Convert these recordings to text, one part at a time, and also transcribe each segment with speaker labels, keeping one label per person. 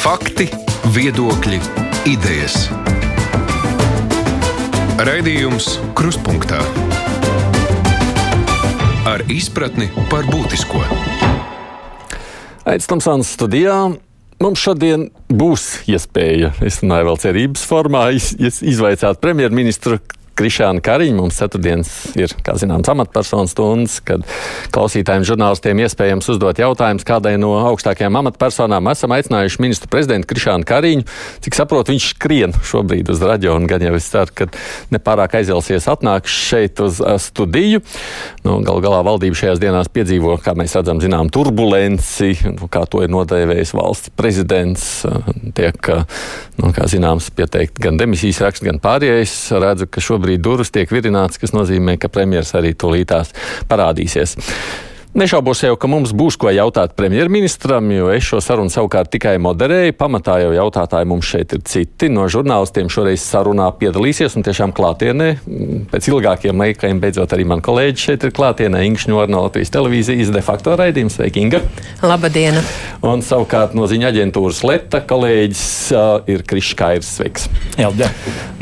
Speaker 1: Fakti, viedokļi, idejas. Raidījums Kruspunkta ar izpratni par būtisko.
Speaker 2: Aizsmeļamies Tamsānas studijā. Mums šodien būs iespēja, es runāju vēl cerības formā, iz, iz, izvaicāt premjerministru Krišāna Kariņa. Mums ceturtdienas ir, kā zināms, amatpersonu stundas, kad klausītājiem žurnālistiem iespējams uzdot jautājumus kādai no augstākajām amatpersonām. Esam aicinājuši ministru prezidentu Krišānu Kariņu. Cik saprotu, viņš skrien šobrīd uz raģionu, gan jau es ceru, ka nepārāk aizelsies atnāks šeit uz studiju. Nu, Galu galā valdība šajās dienās piedzīvo, kā mēs redzam, zinām, turbulenci, nu, kā to ir nodēvējis valsts prezidents. Tiek, nu, kā zināms, pieteikt gan demisijas raksts, gan pārējais. Redzu, ka šobrīd šobrīd durvis tiek virināts, kas nozīmē, ka premjeras arī tūlītās parādīsies. Nešaubos jau, ka mums būs ko jautāt premjerministram, jo es šo sarunu savukārt tikai moderēju. Pamatā jau jautātāji mums šeit ir citi. No žurnālistiem šoreiz sarunā piedalīsies un tiešām klātienē. Pēc ilgākiem laikiem beidzot arī man kolēģi šeit ir klātienē. Inga Šņora no Latvijas televīzijas de facto raidījums. Sveiki, Inga!
Speaker 3: Labdien!
Speaker 2: Un savukārt no ziņa aģentūras Leta kolēģis uh, ir Krišs Kairs. Sveiks!
Speaker 4: Jā, jā.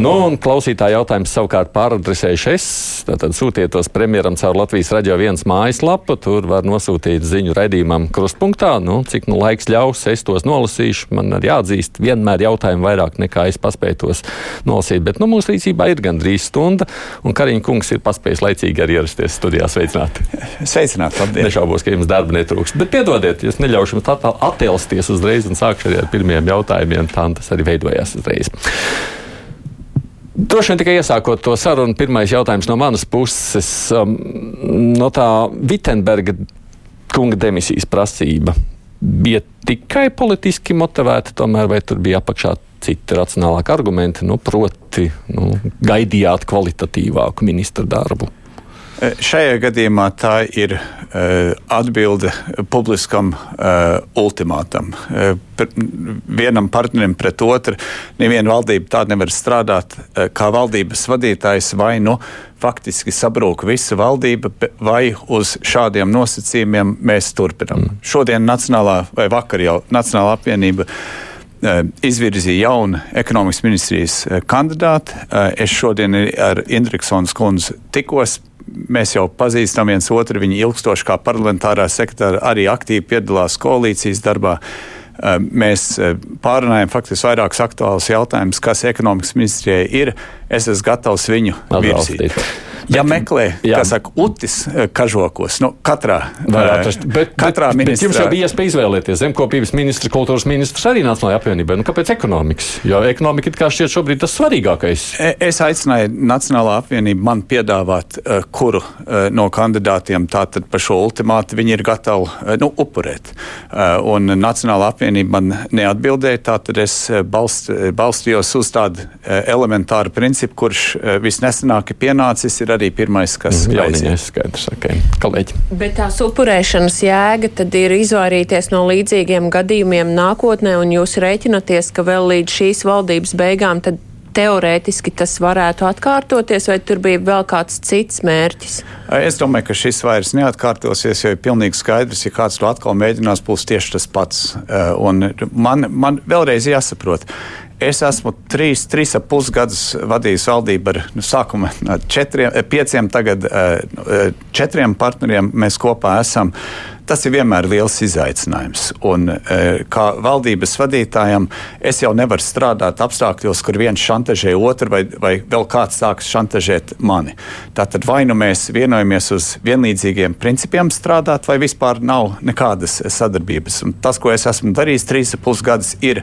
Speaker 2: Nu, un klausītāja jautājums savukārt pāradresējuši es. Tātad sūtiet tos premjeram caur Latvijas radio viens mājaslapu. Tur var nosūtīt ziņu raidījumam krustpunktā. Nu, cik nu laiks ļaus, es tos nolasīšu. Man ir jāatzīst, vienmēr jautājumu vairāk nekā es paspēju tos nolasīt. Bet nu, mūsu rīcībā ir gandrīz stunda, un Kariņš kungs ir paspējis laicīgi arī ierasties studijā. Sveicināti!
Speaker 4: Sveicināti! Labdien.
Speaker 2: Nešaubos, ka jums darba netrūks. Bet piedodiet, es neļaušu jums attēlsties uzreiz un sākšu arī ar pirmiem jautājumiem. Tā tas arī veidojās uzreiz. Droši vien tikai iesākot to sarunu, pirmais jautājums no manas puses. Um, no tā Vitsenberga kunga demisijas prasība bija tikai politiski motivēta, tomēr, vai tur bija apakšā citi racionālāki argumenti, nu, proti, nu, gaidījāt kvalitatīvāku ministra darbu?
Speaker 4: Eh, šajā gadījumā tā ir uh, atbilde publiskam uh, ultimātam. Uh, vienam partnerim pret otru. Neviena valdība tāda nevar strādāt, kā valdības vadītājs vai nu faktiski sabrūk visa valdība, vai uz šādiem nosacījumiem mēs turpinām. Mm. Šodien Nacionālā vai vakar jau Nacionālā apvienība izvirzīja jaunu ekonomikas ministrijas kandidātu. Es šodien ar Indriksons kundzi tikos mēs jau pazīstam viens otru, viņa ilgstoši kā parlamentārā sekretāra arī aktīvi piedalās koalīcijas darbā. Mēs pārunājam faktiski vairākus aktuālus jautājumus, kas ekonomikas ministrijai ir. Es esmu gatavs viņu virzīt. Ja meklē, kā saka, utis eh, kažokos, nu, katrā,
Speaker 2: atrast, eh, bet, katrā bet, ministrā. Bet jums jau bija iespēja izvēlēties zemkopības ministru, kultūras ministrs arī Nacionālajā apvienībā. Nu, kāpēc ekonomikas? Jo ekonomika kā šķiet šobrīd tas svarīgākais.
Speaker 4: E, es aicināju Nacionālā apvienību man piedāvāt, uh, kuru no kandidātiem tātad par šo ultimātu viņi ir gatavi nu, upurēt. Un Nacionālā apvienība man neatbildēja, tātad es balst, balstījos uz tādu elementāru principu, kurš visnesenāk ir pienācis. Ir arī pirmais, kas
Speaker 2: mm, jauniņais skaidrs, okay. kolēģi.
Speaker 3: Bet tās upurēšanas jēga tad ir izvairīties no līdzīgiem gadījumiem nākotnē, un jūs rēķinaties, ka vēl līdz šīs valdības beigām tad teorētiski tas varētu atkārtoties, vai tur bija vēl kāds cits mērķis?
Speaker 4: Es domāju, ka šis vairs neatkārtosies, jo ir pilnīgi skaidrs, ja kāds to atkal mēģinās, būs tieši tas pats. Un man, man vēlreiz jāsaprot, Es esmu trīs, trīs ap pus gadus vadījis valdību ar nu, sākuma četriem, pieciem, tagad četriem partneriem. Mēs kopā esam tas ir vienmēr liels izaicinājums. Un, kā valdības vadītājam, es jau nevaru strādāt apstākļos, kur viens šantažē otru, vai, vai vēl kāds sāks šantažēt mani. Tātad vai nu mēs vienojamies uz vienlīdzīgiem principiem strādāt, vai vispār nav nekādas sadarbības. Un tas, ko es esmu darījis trīs pus gadus, ir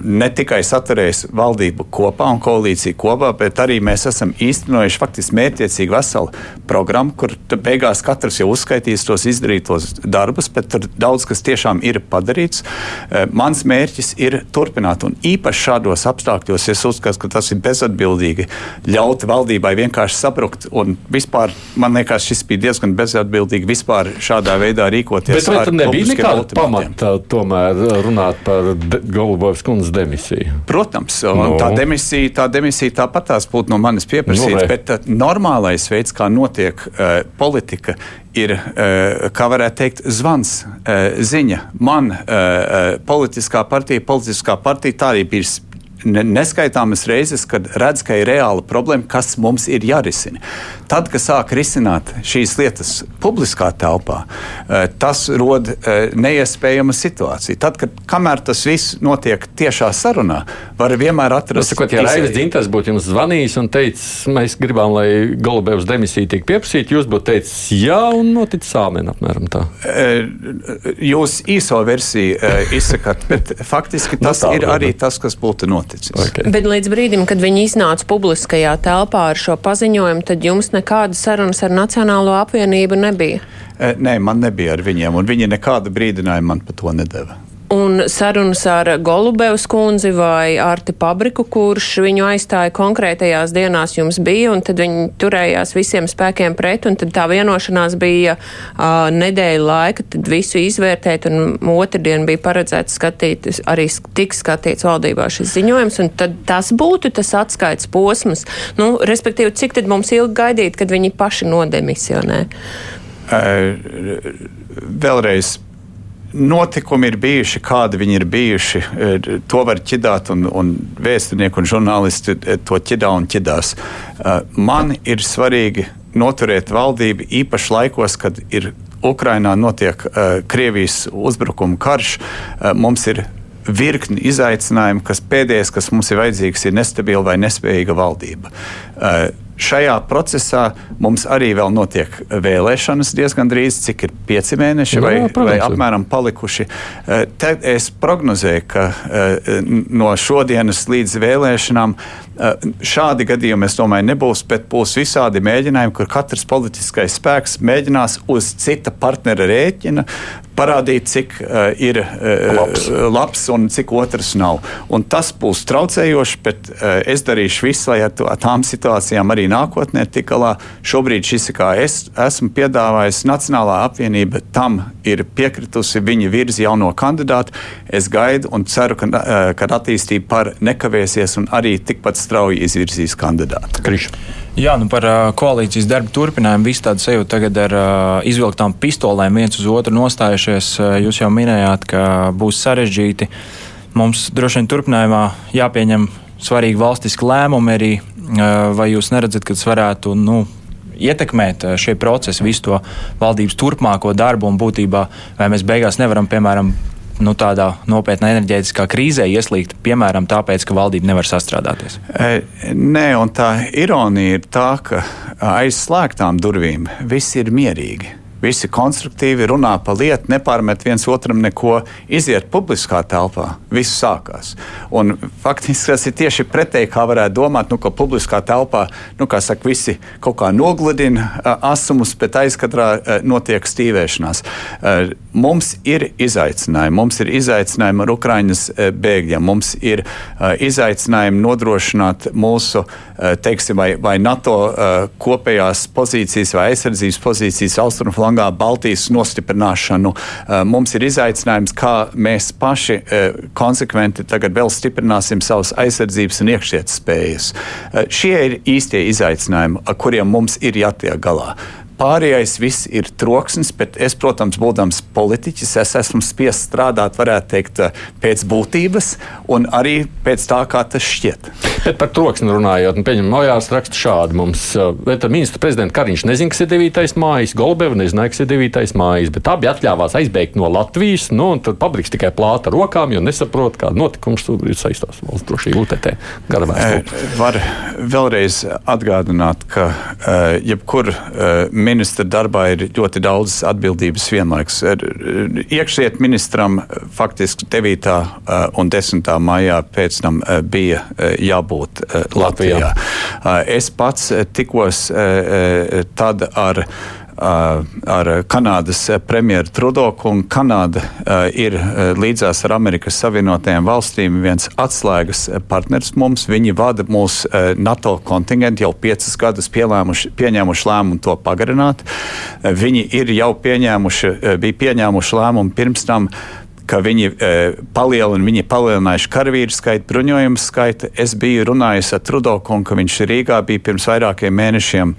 Speaker 4: ne tikai saturējis valdību kopā un koalīciju kopā, bet arī mēs esam īstenojuši faktiski mērķiecīgu veselu programmu, kur beigās katrs jau uzskaitīs tos izdarītos tos darbus, bet tur daudz kas tiešām ir padarīts. Eh, mans mērķis ir turpināt, un īpaši šādos apstākļos es uzskatu, ka tas ir bezatbildīgi ļaut valdībai vienkārši sabrukt. Vispār man liekas, šis bija diezgan bezatbildīgi vispār šādā veidā rīkoties.
Speaker 2: Bet vai tur nebija nekāda pamata tomēr runāt par Golubovas kundzes demisiju.
Speaker 4: Protams, no. tā demisija, tā demisija tāpat tās būtu no manis pieprasīta, no, bet uh, normālais veids, kā notiek uh, politika, ir, uh, kā varētu teikt, zvans, uh, ziņa. Man uh, politiskā partija, politiskā partija tā arī bija neskaitāmas reizes, kad redz, ka ir reāla problēma, kas mums ir jārisina. Tad, kad sāk risināt šīs lietas publiskā telpā, eh, tas rod eh, neiespējamu situāciju. Tad, kad kamēr tas viss notiek tiešā sarunā, var vienmēr atrast.
Speaker 2: Tas, ja Raivis Dzintas būtu jums zvanījis un teicis, mēs gribam, lai Golubevs demisija tiek pieprasīta, jūs būtu teicis jā un noticis āmen apmēram tā.
Speaker 4: Eh, jūs īso versiju izsakat, bet faktiski nu tas no ir arī tas, kas būtu noticis.
Speaker 3: Okay. Bet līdz brīdim, kad viņi iznāca publiskajā telpā ar šo paziņojumu, tad jums ne nekādas sarunas ar Nacionālo apvienību nebija?
Speaker 4: E, nē, man nebija ar viņiem, un viņi nekādu brīdinājumu man par to nedeva.
Speaker 3: Un sarunas ar Golubevs kundzi vai Arti Pabriku, kurš viņu aizstāja konkrētajās dienās, jums bija, un tad viņi turējās visiem spēkiem pret, un tad tā vienošanās bija uh, nedēļa laika, tad visu izvērtēt, un otrdien bija paredzēts skatīt, arī tiks skatīts valdībā šis ziņojums, un tad tas būtu tas atskaits posms. Nu, respektīvi, cik tad mums ilgi gaidīt, kad viņi paši nodemisionē?
Speaker 4: Uh, vēlreiz notikumi ir bijuši, kādi viņi ir bijuši. E, to var ķidāt, un, un vēsturnieki un žurnālisti e, to ķidā un ķidās. E, man ir svarīgi noturēt valdību īpaši laikos, kad ir Ukrainā notiek Krievijas uzbrukuma karš. Mums ir virkni izaicinājumu, kas pēdējais, kas mums ir vajadzīgs, ir nestabila vai nespējīga valdība. Šajā procesā mums arī vēl notiek vēlēšanas diezgan drīz, cik ir pieci mēneši vai, Jā, vai apmēram palikuši. Eh, te es prognozēju, ka eh, no šodienas līdz vēlēšanām šādi gadījumi, es domāju, nebūs, bet būs visādi mēģinājumi, kur katrs politiskais spēks mēģinās uz cita partnera rēķina parādīt, cik uh, ir uh, labs. labs un cik otrs nav. Un tas būs traucējoši, bet uh, es darīšu visu, lai ar, to, ar tām situācijām arī nākotnē tik galā. Šobrīd šis, kā es esmu piedāvājis, Nacionālā apvienība tam ir piekritusi, viņi virza jauno kandidātu. Es gaidu un ceru, ka, uh, ka attīstība par nekavēsies un arī tikpat strauji izvirzīs kandidātu.
Speaker 2: Kriš.
Speaker 5: Jā, nu par uh, koalīcijas darbu turpinājumu. Viss tāds sajūta tagad ar uh, izvilktām pistolēm viens uz otru nostājušies. Uh, jūs jau minējāt, ka būs sarežģīti. Mums droši vien turpinājumā jāpieņem svarīgi valstiski lēmumi arī. Uh, vai jūs neredzat, ka tas varētu nu, ietekmēt šie procesi, visu to valdības turpmāko darbu un būtībā, vai mēs beigās nevaram, piemēram, nu, tādā nopietnā enerģētiskā krīzē ieslīgt, piemēram, tāpēc, ka valdība nevar sastrādāties?
Speaker 4: E, nē, un tā ironija ir tā, ka aiz slēgtām durvīm viss ir mierīgi visi konstruktīvi runā par lietu, nepārmet viens otram neko, iziet publiskā telpā. Viss sākās. Un faktiski tas ir tieši pretēji, kā varētu domāt, nu, ka publiskā telpā, nu, saka, visi kaut kā nogludina asumus, bet aizkadrā notiek stīvēšanās. Mums ir izaicinājumi. Mums ir izaicinājumi ar Ukraiņas bēgļiem. Mums ir izaicinājumi nodrošināt mūsu, teiksim, vai, vai NATO kopējās pozīcijas vai aizsardzības pozīcijas austrumu flangā flangā Baltijas nostiprināšanu. Eh, mums ir izaicinājums, kā mēs paši eh, konsekventi tagad vēl stiprināsim savas aizsardzības un iekšietas spējas. Eh, šie ir īstie izaicinājumi, ar kuriem mums ir jātiek galā. Pārējais viss ir troksnis, bet es, protams, būdams politiķis, es esmu spiests strādāt, varētu teikt, pēc būtības un arī pēc tā, kā tas šķiet.
Speaker 2: Bet par troksni runājot, nu, pieņemam, Mojārs raksta šādi mums. Ministra prezidenta Kariņš nezina, kas ir 9. mājas, Golbeva nezināja, kas ir 9. mājas, bet abi atļāvās aizbēgt no Latvijas, nu, un tad pabriks tikai plāta rokām, jo nesaprot, kāda notikums tur ir saistās valsts drošība UTT
Speaker 4: garavēs. Var vēlreiz atgādināt, ka jebkur uh, ministra darbā ir ļoti daudz atbildības vienlaiks. Iekšliet ministram faktiski 9. Uh, un 10. maijā pēc tam uh, bija uh, jābūt Latvijā. Latvijā. Es pats eh, tikos tad ar ar Kanādas premjeru Trudoku, un Kanāda uh, ir līdzās ar Amerikas Savienotajām valstīm viens atslēgas partners mums. Viņi vada mūsu uh, NATO kontingentu jau piecus gadus pieņēmuši lēmumu to pagarināt. Uh, viņi ir jau pieņēmuši, bija pieņēmuši lēmumu pirms tam ka viņi palielina, viņi palielinājuši karavīru skaitu, bruņojumu skaitu. Es biju runājis ar Trudo kungu, ka viņš Rīgā bija pirms vairākiem mēnešiem,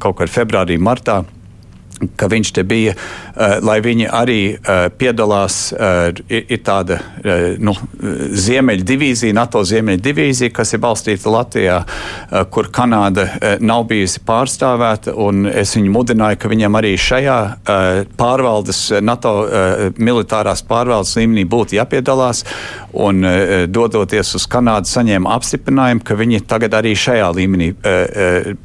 Speaker 4: kaut kad februārī, martā ka viņš te bija, uh, lai viņi arī uh, piedalās. Uh, ir, tāda nu, ziemeļu divīzija, NATO ziemeļu divīzija, kas ir balstīta Latvijā, kur Kanāda nav bijusi pārstāvēta. Es viņu mudināju, ka viņam arī šajā pārvaldes, NATO militārās pārvaldes līmenī būtu jāpiedalās. Un, dodoties uz Kanādu, saņēma apstiprinājumu, ka viņi tagad arī šajā līmenī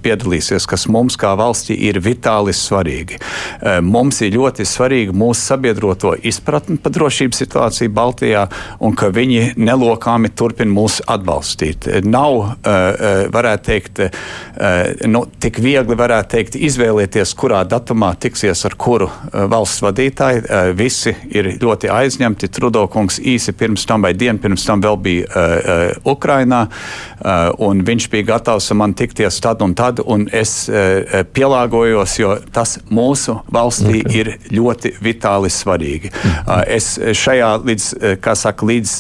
Speaker 4: piedalīsies, kas mums kā valstī ir vitāli svarīgi. Eh, mums ir ļoti svarīga mūsu sabiedroto izpratne par drošības situāciju Baltijā un ka viņi nelokāmi turpina mūs atbalstīt. Eh, nav, eh, varētu teikt, nu, tik viegli varētu teikt, izvēlēties, kurā datumā tiksies ar kuru valsts vadītāju. Visi ir ļoti aizņemti. Trudokungs īsi pirms tam vai dienu pirms tam vēl bija Ukrainā, un viņš bija gatavs ar mani tikties tad un tad, un es pielāgojos, jo tas mūsu mūsu valstī okay. ir ļoti vitāli svarīgi. Mhm. Es šajā līdz, kā saka, līdz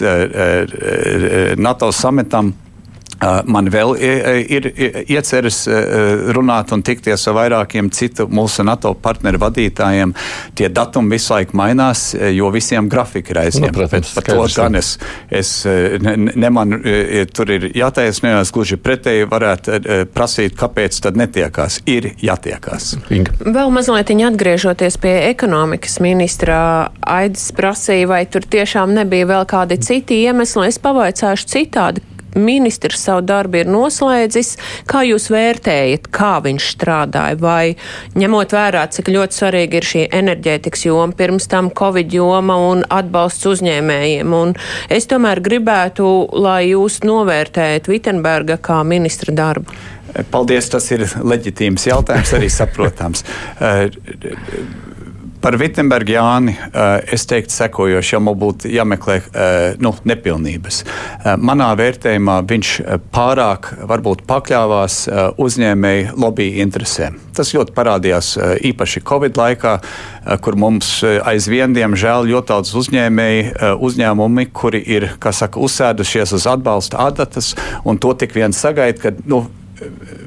Speaker 4: NATO samitam Man vēl ir ieceres runāt un tikties ar vairākiem citu mūsu NATO partneru vadītājiem. Tie datumi visu laiku mainās, jo visiem grafiki ir aizņemti. Nu, protams, par to gan es, es ne, ne man tur ir jātaisnējās, gluži pretēji varētu prasīt, kāpēc tad netiekās. Ir jātiekās.
Speaker 3: Inga. Vēl mazliet atgriežoties pie ekonomikas ministra, Aidis prasīja, vai tur tiešām nebija vēl kādi citi iemesli. Es pavaicāšu citādi ministrs savu darbu ir noslēdzis. Kā jūs vērtējat, kā viņš strādāja? Vai ņemot vērā, cik ļoti svarīga ir šī enerģētikas joma, pirms tam Covid joma un atbalsts uzņēmējiem? Un es tomēr gribētu, lai jūs novērtējat Vitenberga kā ministra darbu.
Speaker 4: Paldies, tas ir leģitīms jautājums, arī saprotams. Par Vitsenbergu Jāni eh, es teiktu sekojoši, ja man būtu jāmeklē eh, nu, nepilnības. Eh, manā vērtējumā viņš pārāk varbūt pakļāvās uzņēmēju lobby interesēm. Tas ļoti parādījās īpaši Covid laikā, kur mums aizvien, diemžēl, ļoti daudz uzņēmēju uzņēmumi, kuri ir, saka, uzsēdušies uz atbalsta adatas, un to tik vien sagaida, ka nu,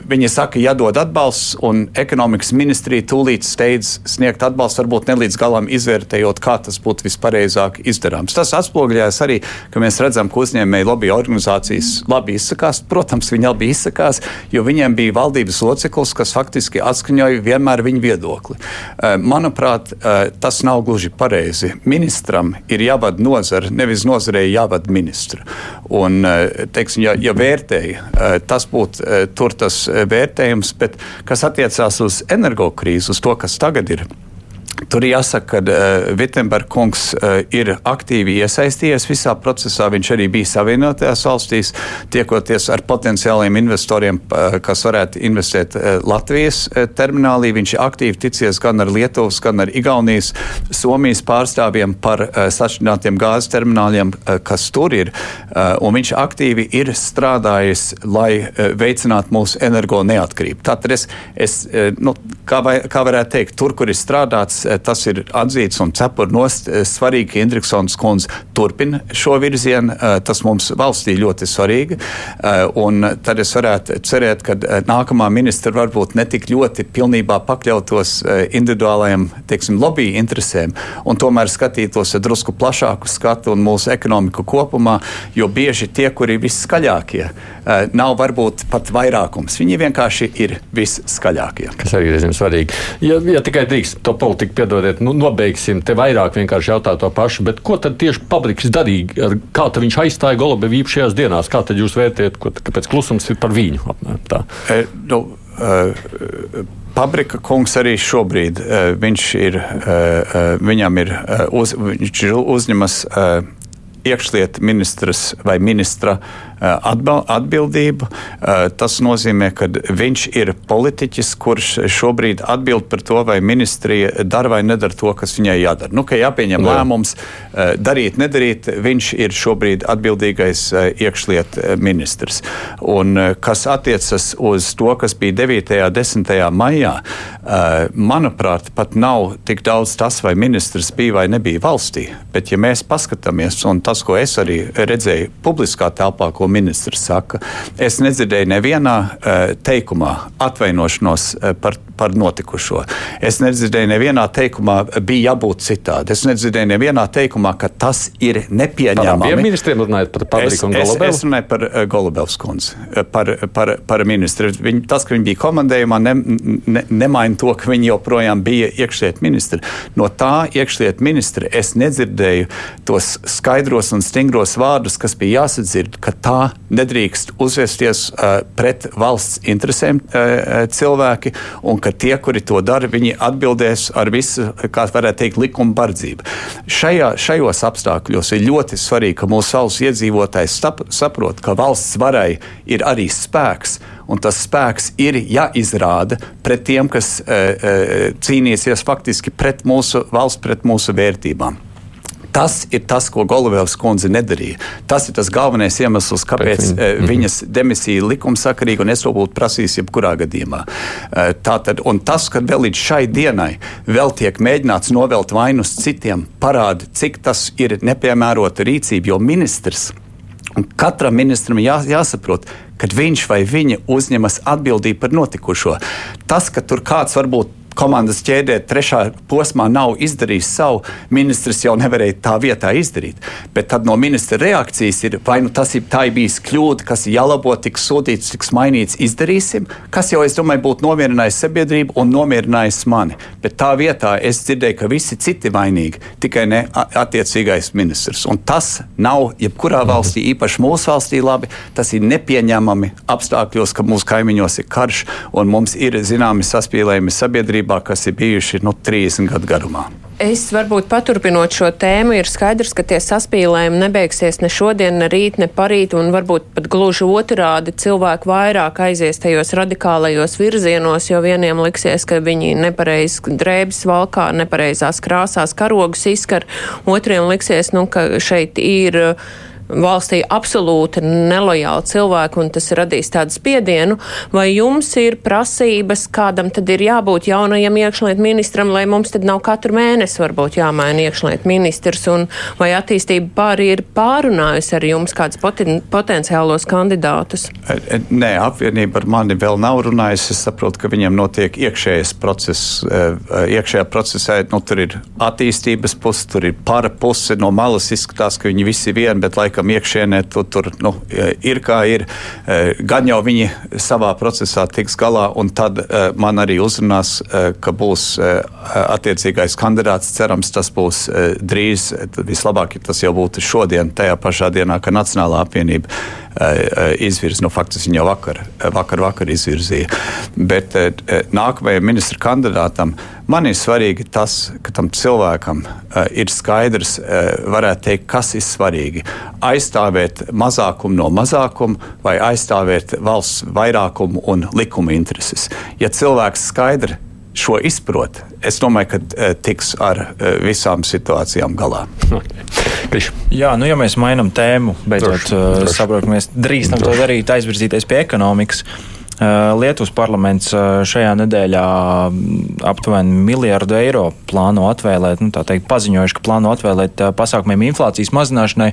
Speaker 4: Viņi saka, jādod atbalsts, un ekonomikas ministrija tūlīt steidz sniegt atbalstu, varbūt ne līdz galam izvērtējot, kā tas būtu vispareizāk izdarāms. Tas atspoguļojas arī, ka mēs redzam, ka uzņēmēji lobby organizācijas labi izsakās. Protams, viņi labi izsakās, jo viņiem bija valdības loceklis, kas faktiski atskaņoja vienmēr viņu viedokli. Eh, manuprāt, eh, tas nav gluži pareizi. Ministram ir jāvada nozara, nevis nozarei jāvada ministru. Un, eh, teiksim, ja, ja vērtēja, tas būtu tur tas vērtējums, bet kas attiecās uz energokrīzi, uz to, kas tagad ir. Tur jāsaka, ka uh, eh, Vitsenberga kungs uh, ir aktīvi iesaistījies visā procesā. Viņš arī bija Savienotajās valstīs, tiekoties ar potenciāliem investoriem, uh, kas varētu investēt uh, Latvijas uh, terminālī. Viņš aktīvi ticies gan ar Lietuvas, gan ar Igaunijas, Somijas pārstāvjiem par uh, sašķinātiem gāzes termināliem, uh, kas tur ir. Uh, viņš aktīvi ir strādājis, lai uh, veicinātu mūsu energo neatkarību. Tātad es, es uh, nu, kā, vai, kā varētu teikt, tur, kur ir strādāts, tas ir atzīts un cepur nost. Eh, svarīgi, ka Indriksons kundze turpina šo virzienu. Eh, tas mums valstī ļoti svarīgi. Un tad es varētu cerēt, ka nākamā ministra varbūt netik ļoti pilnībā pakļautos individuālajiem, teiksim, lobby interesēm un tomēr skatītos ar drusku plašāku skatu un mūsu ekonomiku kopumā, jo bieži tie, kuri ir visskaļākie, nav varbūt pat vairākums. Viņi vienkārši ir visskaļākie.
Speaker 2: Tas arī ir svarīgi. Ja, ja tikai drīkst to politiku piedodiet, nu, nobeigsim te vairāk vienkārši jautāt to pašu, bet ko tad tieši Pabriks darīja? Kā viņš aizstāja Golobevu īpašajās dienās? Kā tad jūs vērtējat, ko, kāpēc klusums ir par viņu? Tā.
Speaker 4: E, nu, uh, Pabrika kungs arī šobrīd uh, viņš ir, uh, viņam ir, uz, viņš ir uzņemas iekšlietu ministrs vai ministra atbildību. Tas nozīmē, ka viņš ir politiķis, kurš šobrīd atbild par to, vai ministrija dara vai nedara to, kas viņai jādara. Nu, ka jāpieņem Jā. lēmums darīt, nedarīt, viņš ir šobrīd atbildīgais iekšliet ministrs. Un kas attiecas uz to, kas bija 9. un 10. maijā, manuprāt, pat nav tik daudz tas, vai ministrs bija vai nebija valstī. Bet, ja mēs paskatāmies, un tas, ko es arī redzēju publiskā telpā, ko ministrs saka, es nedzirdēju nevienā uh, teikumā atvainošanos uh, par, par notikušo. Es nedzirdēju nevienā teikumā, bija jābūt citādi. Es nedzirdēju nevienā teikumā, ka tas ir nepieņemami.
Speaker 2: Par ministriem runājot par Pavliku un Golubēvu?
Speaker 4: Es, es runāju par Golubēvs kundzi, par, par, par ministru. Viņi, tas, ka viņi bija komandējumā, ne, ne, nemaina to, ka viņi joprojām bija iekšliet ministri. No tā iekšliet ministra es nedzirdēju tos skaidros un stingros vārdus, kas bija jāsadzird, ka tā nedrīkst uzvesties uh, pret valsts interesēm uh, cilvēki, un ka tie, kuri to dara, viņi atbildēs ar visu, kā varētu teikt, likuma bardzību. Šajā, šajos apstākļos ir ļoti svarīgi, ka mūsu valsts iedzīvotājs saprot, ka valsts varai ir arī spēks un tas spēks ir jāizrāda pret tiem, kas e, e, cīnīsies faktiski pret mūsu valsts, pret mūsu vērtībām. Tas ir tas, ko Golovēvs kundze nedarīja. Tas ir tas galvenais iemesls, kāpēc viņa, mm -hmm. viņas demisija likumsakarīga, un es to būtu prasījis jebkurā gadījumā. Tātad, un tas, ka vēl līdz šai dienai vēl tiek mēģināts novelt vainu uz citiem, parāda, cik tas ir nepiemērota rīcība, jo ministrs. Un katram ministram jā, jāsaprot, ka viņš vai viņa uzņemas atbildību par notikušo. Tas, ka tur kāds varbūt komandas ķēdē trešā posmā nav izdarījis savu, ministrs jau nevarēja tā vietā izdarīt. Bet tad no ministra reakcijas ir, vai nu tas ir tā bijis kļūda, kas ir jālabo, tiks sūtīts, tiks mainīts, izdarīsim, kas jau, es domāju, būtu nomierinājis sabiedrību un nomierinājis mani. Bet tā vietā es dzirdēju, ka visi citi vainīgi, tikai ne attiecīgais ministrs. Un tas nav jebkurā valstī, īpaši mūsu valstī, labi. Tas ir nepieņemami apstākļos, ka mūsu kaimiņos ir karš un mums ir zināmi saspīlējumi sabiedrībā sabiedrībā, kas ir bijuši nu, 30 gadu garumā.
Speaker 3: Es varbūt paturpinot šo tēmu, ir skaidrs, ka tie saspīlējumi nebeigsies ne šodien, ne rīt, ne parīt, un varbūt pat gluži otrādi cilvēki vairāk aizies tajos radikālajos virzienos, jo vieniem liksies, ka viņi nepareizi drēbes valkā, nepareizās krāsās karogus izskar, otriem liksies, nu, ka šeit ir valstī absolūti nelojāli cilvēki, un tas radīs tādu spiedienu, vai jums ir prasības, kādam tad ir jābūt jaunajam iekšlietu ministram, lai mums tad nav katru mēnesi varbūt jāmaina iekšlietu ministrs, un vai attīstība pāri ir pārunājusi ar jums kādus poten potenciālos kandidātus?
Speaker 4: E, e, nē, apvienība ar mani vēl nav runājusi. Es saprotu, ka viņiem notiek iekšējais process. E, iekšējā procesā nu, tur ir attīstības puse, tur ir para puse. No malas izskatās, ka viņi visi vien, bet laikam kam iekšienē tu, tur nu, ir kā ir. E, gan jau viņi savā procesā tiks galā, un tad e, man arī uzrunās, e, ka būs attiecīgais kandidāts. Cerams, tas būs drīz. Vislabāk, ja tas jau būtu šodien, tajā pašā dienā, kad Nacionālā apvienība izvirza. Nu, faktiski viņa jau vakar, vakar, vakar izvirzīja. Bet nākamajam ministra kandidātam man ir svarīgi tas, ka tam cilvēkam ir skaidrs, varētu teikt, kas ir svarīgi aizstāvēt mazākumu no mazākuma vai aizstāvēt valsts vairākumu un likuma intereses. Ja cilvēks skaidri šo izprot, es domāju, ka e, tiks ar e, visām situācijām galā.
Speaker 5: Jā, nu, ja mēs mainām tēmu, beidzot uh, saprotam, mēs drīkstam to darīt, aizvirzīties pie ekonomikas. Uh, Lietuvas parlaments uh, šajā nedēļā aptuveni miljardu eiro plāno atvēlēt, nu, tā teikt, paziņojuši, ka plāno atvēlēt pasākumiem inflācijas mazināšanai.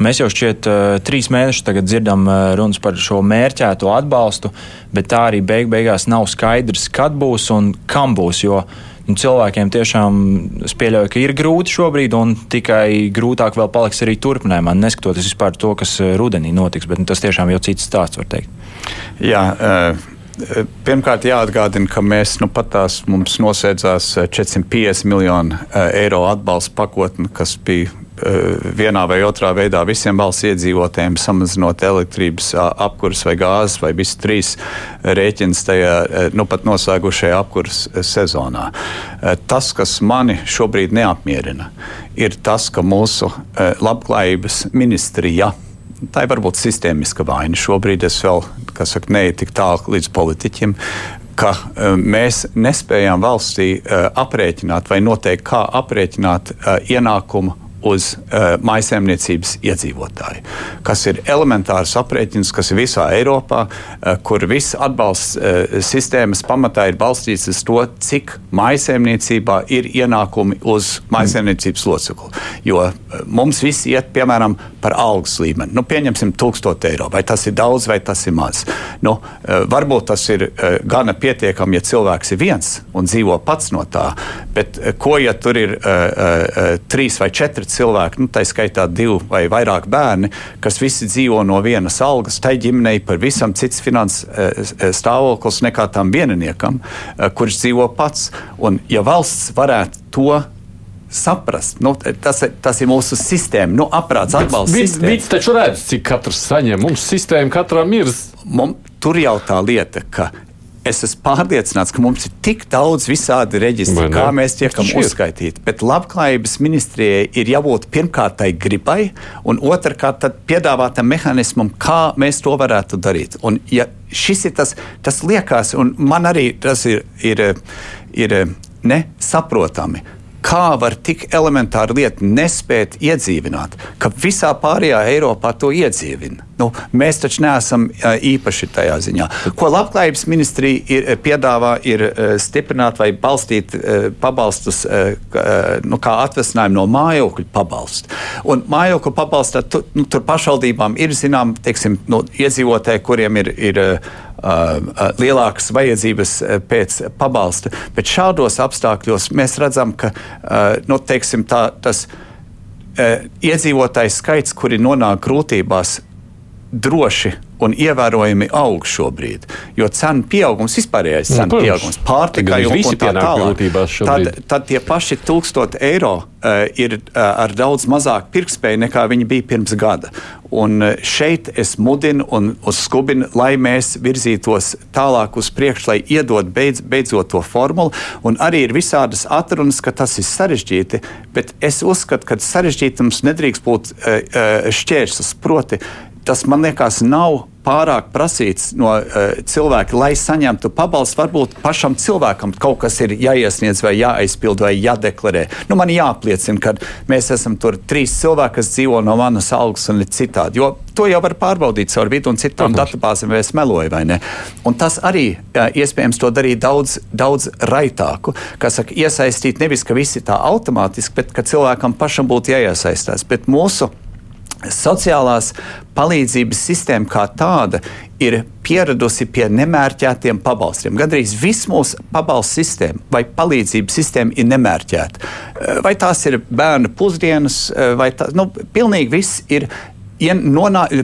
Speaker 5: Mēs jau šķiet uh, trīs mēnešus dzirdam uh, runas par šo mērķēto atbalstu, bet tā arī beig beigās nav skaidrs, kad būs un kam būs. Jo nu, cilvēkiem tiešām es pieļauju, ka ir grūti šobrīd, un tikai grūtāk vēl paliks arī turpinājumā, neskatoties vispār to, kas rudenī notiks. Bet nu, tas tiešām jau cits stāsts, var teikt.
Speaker 4: Jā. Pirmkārt, jāatgādina, ka mēs nu pat tās mums nosēdzās 450 miljonu eiro atbalsta pakotni, kas bija Eh, vienā vai otrā veidā visiem valsts iedzīvotājiem, samazinot elektrības apkurses vai gāzes vai visas trīs rēķinas tajā eh, nu pat noslēgušajā apkurses sezonā. Eh, tas, kas mani šobrīd neapmierina, ir tas, ka mūsu labklājības ministrija tā ir varbūt sistēmiska vaina. Šobrīd es vēl, kas saka, neeju tik tālu līdz politiķim, ka uh, mēs nespējām valstī uh, aprēķināt vai noteikt, kā aprēķināt uh, ienākumu uz uh, maisaimniecības iedzīvotāju, kas ir elementārs aprēķins, kas ir visā Eiropā, uh, kur viss atbalsts uh, sistēmas pamatā ir balstīts uz to, cik maisaimniecībā ir ienākumi uz maisaimniecības locekli. Jo uh, mums viss iet, piemēram, par algas līmeni. Nu, pieņemsim 1000 eiro. Vai tas ir daudz vai tas ir maz? Nu, uh, varbūt tas ir uh, gana pietiekami, ja cilvēks ir viens un dzīvo pats no tā, bet uh, ko, ja tur ir uh, uh, trīs vai četri cilvēki, nu, tā skaitā divi vai vairāk bērni, kas visi dzīvo no vienas algas, tai ģimenei pavisam cits finanses eh, stāvoklis nekā tam vieniniekam, eh, kurš dzīvo pats. Un, ja valsts varētu to saprast. Nu, tas, tas ir mūsu sistēma, nu, aprāts atbalsts.
Speaker 2: Viņš taču redz, cik katrs saņem. Mums sistēma katram ir.
Speaker 4: Mums, tur jau tā lieta, ka Es esmu pārliecināts, ka mums ir tik daudz visādi reģistri, kā mēs tiekam uzskaitīti. Bet labklājības ministrijai ir jābūt pirmkārt tai gribai, un otrkārt piedāvātam mehānismam, kā mēs to varētu darīt. Un, ja šis ir tas, tas liekas, un man arī tas ir, ir, ir nesaprotami kā var tik elementāru lietu nespēt iedzīvināt, ka visā pārējā Eiropā to iedzīvina. Nu, mēs taču neesam īpaši tajā ziņā. Ko Labklājības ministrija ir, piedāvā, ir stiprināt vai balstīt pabalstus, nu, kā atvesinājumu no mājokļu pabalstu. Un mājokļu pabalstā tu, nu, tur pašvaldībām ir zinām, teiksim, nu, iedzīvotāji, kuriem ir. ir lielākas vajadzības pēc pabalsta. Bet šādos apstākļos mēs redzam, ka nu, teiksim, tā, tas iedzīvotājs skaits, kuri nonāk grūtībās, droši un ievērojami aug šobrīd. Jo cenu pieaugums, vispārējais nu, cenu pieaugums, pārtikai un, un tā tālāk, tad, tad tie paši 1000 eiro uh, ir uh, ar daudz mazāk pirktspēju nekā viņi bija pirms gada. Un uh, šeit es mudinu un skubinu, lai mēs virzītos tālāk uz priekšu, lai iedod beidz, beidzot to formulu. Un arī ir visādas atrunas, ka tas ir sarežģīti, bet es uzskatu, ka sarežģītums nedrīkst būt uh, šķērslis. Proti, tas man liekas nav pārāk prasīts no uh, cilvēka, lai saņemtu pabalstu. Varbūt pašam cilvēkam kaut kas ir jāiesniedz, vai jāaizpild, vai jādeklarē. Nu, man jāapliecina, ka mēs esam tur trīs cilvēki, kas dzīvo no manas algas un citādi. Jo to jau var pārbaudīt caur vidu un citām datubāzēm, vai es meloju vai ne. Un tas arī uh, iespējams to darīt daudz, daudz raitāku. Kā saka, iesaistīt nevis, ka visi tā automātiski, bet ka cilvēkam pašam būtu jāiesaistās. Bet mūsu sociālās palīdzības sistēma kā tāda ir pieradusi pie nemērķētiem pabalstiem. Gandrīz viss mūsu pabalstu sistēma vai palīdzības sistēma ir nemērķēta. Vai tās ir bērnu pusdienas, vai tā, nu, pilnīgi viss ir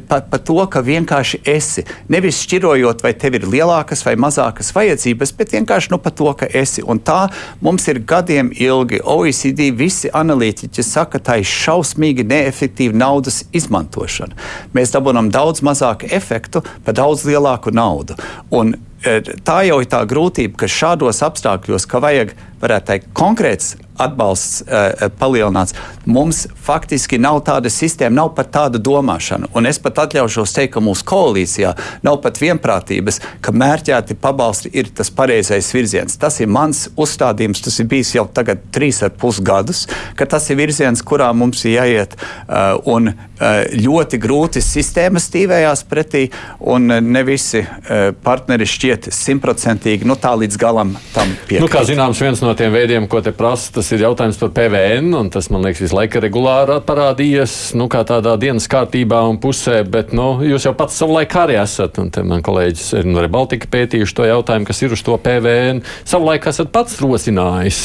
Speaker 4: par pa to, ka vienkārši esi. Nevis šķirojot, vai tev ir lielākas vai mazākas vajadzības, bet vienkārši nu, par to, ka esi. Un tā mums ir gadiem ilgi. OECD visi analītiķi saka, ka tā ir šausmīgi neefektīva naudas izmantošana. Mēs dabūjam daudz mazāku efektu par daudz lielāku naudu. Un, Tā jau ir tā grūtība, ka šādos apstākļos, ka vajag, varētu teikt, konkrēts atbalsts uh, palielināts. Mums faktiski nav tāda sistēma, nav pat tāda domāšana. Un es pat atļaušos teikt, ka mūsu koalīcijā nav pat vienprātības, ka mērķēti pabalsti ir tas pareizais virziens. Tas ir mans uzstādījums, tas ir bijis jau tagad trīs ar pus gadus, ka tas ir virziens, kurā mums ir jāiet. Uh, un uh, ļoti grūti sistēmas stīvējās pretī, un ne visi partneri šķiet simtprocentīgi nu, tā līdz galam tam piekrīt.
Speaker 2: Nu, kā zināms, viens no tiem veidiem, ko te prasa, tas ir jautājums par PVN, un tas man liekas visu laiku regulāri parādījies, nu, kā tādā dienas kārtībā un pusē, bet, nu, jūs jau pats savulaik arī esat, un te man kolēģis ir no Rebaltika pētījuši to jautājumu, kas ir uz to PVN. Savulaik esat pats rosinājis.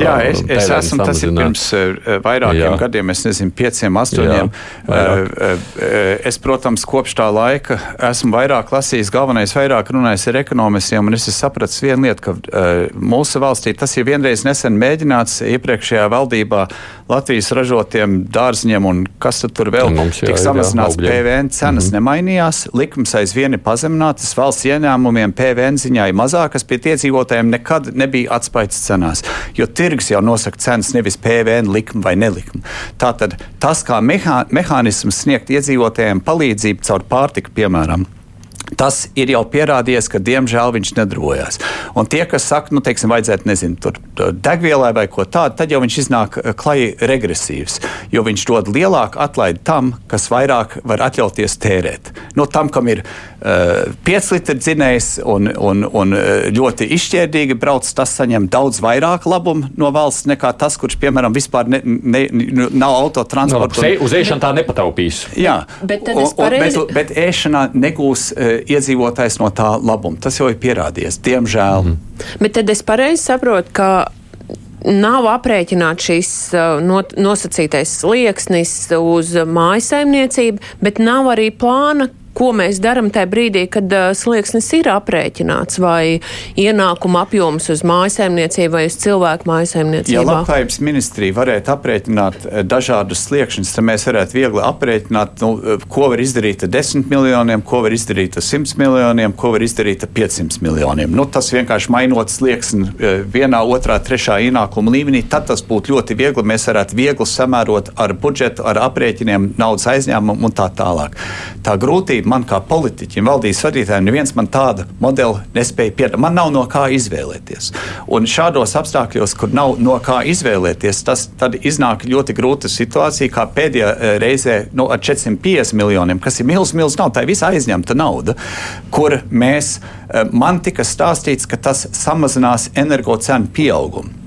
Speaker 4: Jā, es, es PVN esmu, tas ir pirms uh, vairākiem Jā. gadiem, es nezinu, pieciem, astoņiem. Jā, uh, uh, es, protams, kopš tā laika esmu vairāk lasījis, galvenais vairāk runājis ar ekonomistiem, un es sapratu vienu lietu, ka uh, mūsu valstī tas jau vienreiz nesen mēģināts iepriekšējā valdībā Latvijas ražotiem dārziņiem un kas tur vēl tika samazināts PVN cenas mm -hmm. nemainījās, likums aizvien ir pazeminātas, valsts ieņēmumiem PVN ziņā ir mazākas, pie iedzīvotājiem nekad nebija atspaids cenās, jo tirgus jau nosaka cenas nevis PVN likuma vai nelikuma. Tātad tas kā mehā, mehānisms sniegt iedzīvotājiem palīdzību caur pārtiku, piemēram. Tas ir jau pierādījies, ka diemžēl viņš nedrojas. Un tie, kas saka, nu, teiksim, vajadzētu, nezinu, tur degvielai vai ko tādu, tad jau viņš iznāk eh, klajīgi regresīvs. Jo viņš dod lielāku atlaidi tam, kas vairāk var atļauties tērēt. No tam, kam ir uh, eh, 5 litru dzinējs un, un, un eh, ļoti izšķērdīgi brauc, tas saņem daudz vairāk labumu no valsts nekā tas, kurš, piemēram, vispār ne, ne, nav autotransports.
Speaker 2: No, uz ēšanu tā nepataupīs.
Speaker 4: Jā, bet, pareizi... bet, bet ēšanā negūs uh, iedzīvotājs no tā labumu. Tas jau ir pierādījies, diemžēl. Mm
Speaker 3: -hmm. Bet tad es pareizi saprotu, ka nav aprēķināts šīs uh, nosacītais slieksnis uz mājasaimniecību, bet nav arī plāna, ko mēs darām tajā brīdī, kad uh, slieksnis ir aprēķināts, vai ienākuma apjoms uz mājsaimniecību vai uz cilvēku mājsaimniecību.
Speaker 4: Ja labklājības ministrija varētu aprēķināt dažādus sliekšņus, tad mēs varētu viegli aprēķināt, nu, ko var izdarīt ar 10 miljoniem, ko var izdarīt ar 100 miljoniem, ko var izdarīt ar 500 miljoniem. Nu, tas vienkārši mainot slieksni vienā, otrā, trešā ienākuma līmenī, tad tas būtu ļoti viegli. Mēs varētu viegli samērot ar budžetu, ar aprēķiniem, naudas aizņēmumu un tā tālāk. Tā grūtība man kā politiķim, valdības vadītājiem, neviens man tādu modeli nespēja piedāvāt. Man nav no kā izvēlēties. Un šādos apstākļos, kur nav no kā izvēlēties, tas iznāk ļoti grūta situācija, kā pēdējā eh, reizē nu, ar 450 miljoniem, kas ir milzīgs, milzīgs nauda, tā ir visa aizņemta nauda, kur mēs, eh, man tika stāstīts, ka tas samazinās energo cenu pieaugumu.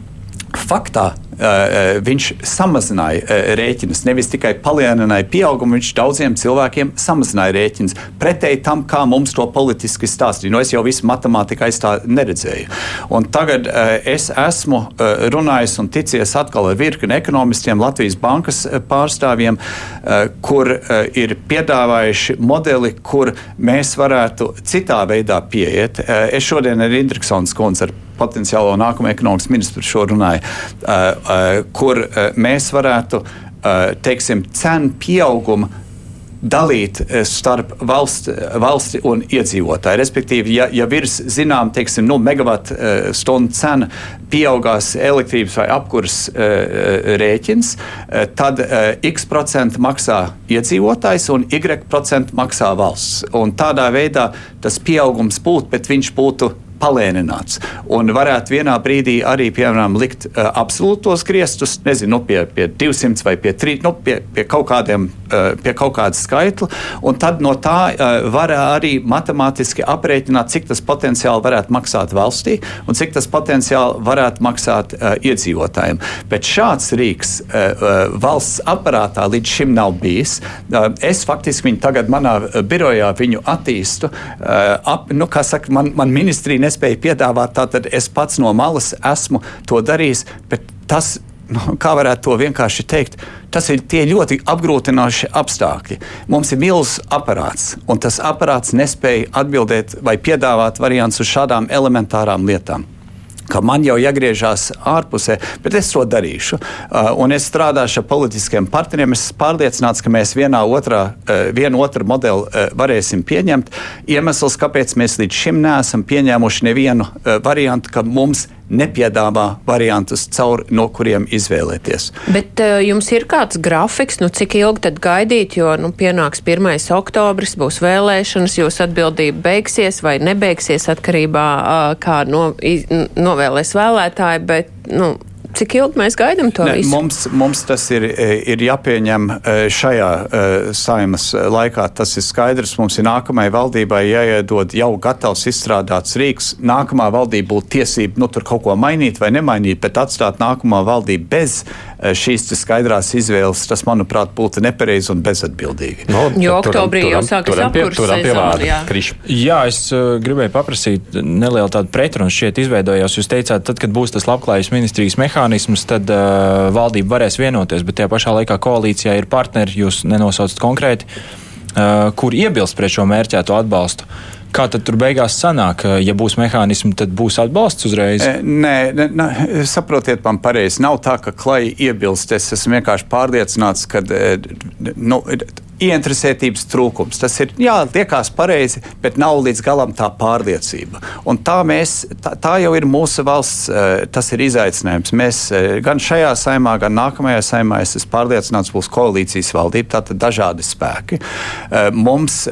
Speaker 4: Faktā uh, viņš samazināja uh, rēķinus, nevis tikai palielināja pieaugumu, viņš daudziem cilvēkiem samazināja rēķinus. Pretēji tam, kā mums to politiski stāstīja. Nu, es jau visu matemātiku aiz tā neredzēju. Un tagad uh, es esmu runājis un ticies atkal ar virkni ekonomistiem, Latvijas bankas pārstāvjiem, kur ir piedāvājuši modeli, kur mēs varētu citā veidā pieiet. Es šodien ar Indriksons kundzi ar potenciālo nākamo ekonomikas ministru šo runāju, uh, uh, kur uh, mēs varētu teiksim, cenu pieaugumu dalīt starp valsts, valsti un iedzīvotāju. Respektīvi, ja, ja virs zinām, teiksim, nu, megawatu stundu cena pieaugās elektrības vai apkurs rēķins, tad x procenti maksā iedzīvotājs un y procenti maksā valsts. Un tādā veidā tas pieaugums būtu, bet viņš būtu palēnināts. Un varētu vienā brīdī arī, piemēram, likt uh, absolūtos griestus, nezinu, nu, pie, pie 200 vai pie 3, nu, pie, pie kaut kādiem, uh, pie kaut kāda skaitla, un tad no tā uh, var arī matemātiski aprēķināt, cik tas potenciāli varētu maksāt valstī un cik tas potenciāli varētu maksāt uh, iedzīvotājiem. Bet šāds rīks uh, valsts aparātā līdz šim nav bijis. Uh, es faktiski viņu tagad manā birojā attīstu. Uh, ap, nu, saka, man, man ministrija nespēju piedāvāt, tad es pats no malas esmu to darījis. Tas, nu, kā varētu to vienkārši teikt, tas ir tie ļoti apgrūtinoši apstākļi. Mums ir milzīgs aparāts, un tas aparāts nespēja atbildēt vai piedāvāt variants uz šādām elementārām lietām ka man jau jāgriežas ārpusē, bet es to darīšu. Uh, un es strādāšu ar politiskiem partneriem. Es esmu pārliecināts, ka mēs vienā otrā, uh, vienu otru modeli uh, varēsim pieņemt. Iemesls, kāpēc mēs līdz šim neesam pieņēmuši nevienu variantu, ka mums nepiedāvā variantus, caur no kuriem izvēlēties.
Speaker 3: Bet uh, jums ir kāds grafiks, nu, cik ilgi tad gaidīt, jo nu, pienāks 1. oktobris, būs vēlēšanas, jūsu atbildība beigsies vai nebeigsies atkarībā uh, kā no, iz, novēlēs vēlētāji, bet nu, Cik ilgi mēs gaidām to ne, visu?
Speaker 4: Mums, mums tas ir, e, ir jāpieņem e, šajā uh, saimas laikā. Tas ir skaidrs. Mums ir nākamajai valdībai jāiedod jau gatavs izstrādāts rīks. Nākamā valdība būtu tiesība nu, tur kaut ko mainīt vai nemainīt, bet atstāt nākamā valdību bez šīs skaidrās izvēles, tas, manuprāt, būtu nepareizi un bezatbildīgi.
Speaker 3: No, jo oktobrī jau sākas apkurss sezona. Jā.
Speaker 5: jā, es uh, gribēju paprasīt nelielu tādu pretrunu šeit izveidojās. Jūs teicāt, tad, kad būs tas labklājības ministrijas mehānisms, mehānismus, tad uh, valdība varēs vienoties, bet tajā pašā laikā koalīcijā ir partneri, jūs nenosaucat konkrēti, uh, kur iebilst pret šo mērķēto atbalstu. Kā tad tur beigās sanāk? Ja būs mehānismi, tad būs atbalsts uzreiz?
Speaker 4: Nē, nē saprotiet man pareizi. Nav tā, ka klai iebilst. Es esmu vienkārši pārliecināts, ka nu, ieinteresētības trūkums. Tas ir, jā, liekas pareizi, bet nav līdz galam tā pārliecība. Un tā, mēs, tā, tā jau ir mūsu valsts, eh, tas ir izaicinājums. Mēs eh, gan šajā saimā, gan nākamajā saimā, es esmu pārliecināts, būs koalīcijas valdība, tātad dažādi spēki. Eh, mums,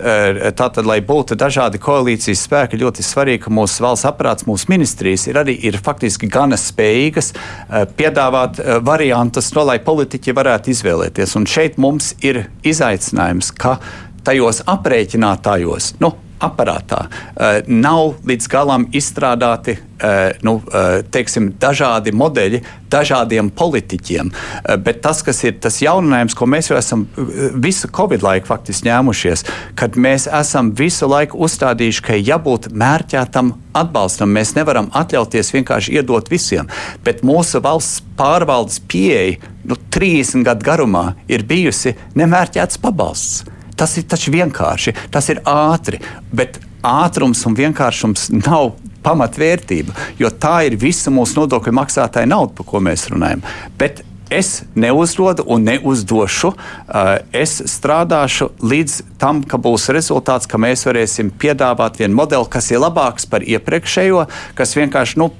Speaker 4: tātad, lai būtu dažādi koalīcijas spēki, ļoti svarīgi, ka mūsu valsts aparāts, mūsu ministrijas ir arī ir faktiski gana spējīgas piedāvāt variantus, no, lai politiķi varētu izvēlēties. Un šeit mums ir izaicinājums secinājums, ka tajos aprēķinātājos, nu, aparātā uh, nav līdz galam izstrādāti uh, nu, uh, teiksim, dažādi modeļi dažādiem politiķiem. Bet tas, kas ir tas jauninājums, ko mēs jau esam visu Covid laiku faktiski ņēmušies, kad mēs esam visu laiku uzstādījuši, ka jābūt mērķētam atbalstam. Mēs nevaram atļauties vienkārši iedot visiem, bet mūsu valsts pārvaldes pieeja nu, 30 gadu garumā ir bijusi nemērķēts pabalsts. Tas ir taču vienkārši, tas ir ātri, bet ātrums un vienkāršums nav pamatvērtība, jo tā ir visa mūsu nodokļu maksātāja nauda, par ko mēs runājam. Bet es neuzdodu un neuzdošu. Uh, es strādāšu līdz tam, ka būs rezultāts, ka mēs varēsim piedāvāt vienu modeli, kas ir labāks par iepriekšējo, kas vienkārši nu,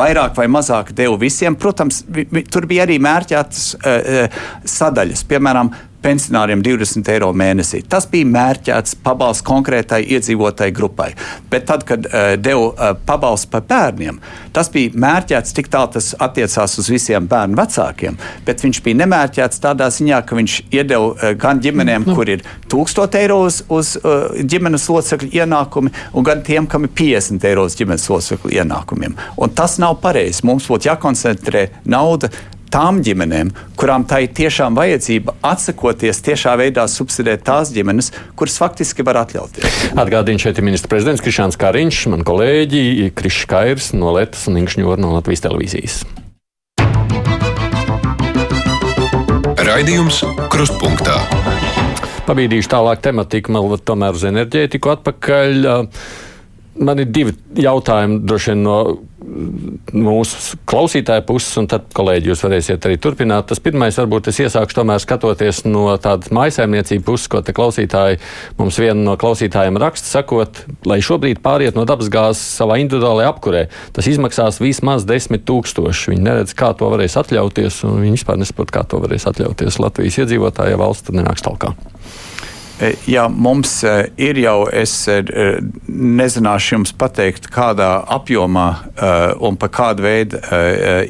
Speaker 4: vairāk vai mazāk deva visiem. Protams, tur bija arī mērķētas uh, uh sadaļas, piemēram, pensionāriem 20 eiro mēnesī. Tas bija mērķēts pabalsts konkrētai iedzīvotāji grupai. Bet tad, kad uh, devu uh, pabalstu par bērniem, tas bija mērķēts tik tālu, tas attiecās uz visiem bērnu vecākiem, bet viņš bija nemērķēts tādā ziņā, ka viņš iedeva uh, gan ģimenēm, nu. kur ir 1000 eiro uz, uz uh, ģimenes locekļu ienākumi, un gan tiem, kam ir 50 eiro uz ģimenes locekļu ienākumiem. Un tas nav pareizi. Mums būtu jākoncentrē nauda tām ģimenēm, kurām tā ir tiešām vajadzība, atsakoties tiešā veidā subsidēt tās ģimenes, kuras faktiski var atļauties.
Speaker 2: Atgādījums šeit ir ministrs prezidents Krišāns Kariņš, man kolēģi Krišs Kairs no Latvijas un Inkšņora no Latvijas televīzijas.
Speaker 1: Raidījums Krustpunktā.
Speaker 2: Pabīdīšu tālāk tematiku, man tomēr uz enerģētiku atpakaļ. Man ir divi jautājumi, droši vien no mūsu klausītāja puses, un tad, kolēģi, jūs varēsiet arī turpināt. Tas pirmais, varbūt es iesākšu tomēr skatoties no tādas maisaimniecības puses, ko te klausītāji mums viena no klausītājiem raksta, sakot, lai šobrīd pāriet no dabasgāzes savā individuālajā apkurē. Tas izmaksās vismaz 10 tūkstoši. Viņi neredz, kā to varēs atļauties, un viņi vispār nesaprot, kā to varēs atļauties Latvijas iedzīvotāji, ja valsts tur nenāks talkā.
Speaker 4: E, jā, mums e, ir jau, es e, nezināšu jums pateikt, kādā apjomā un pa kādu veidu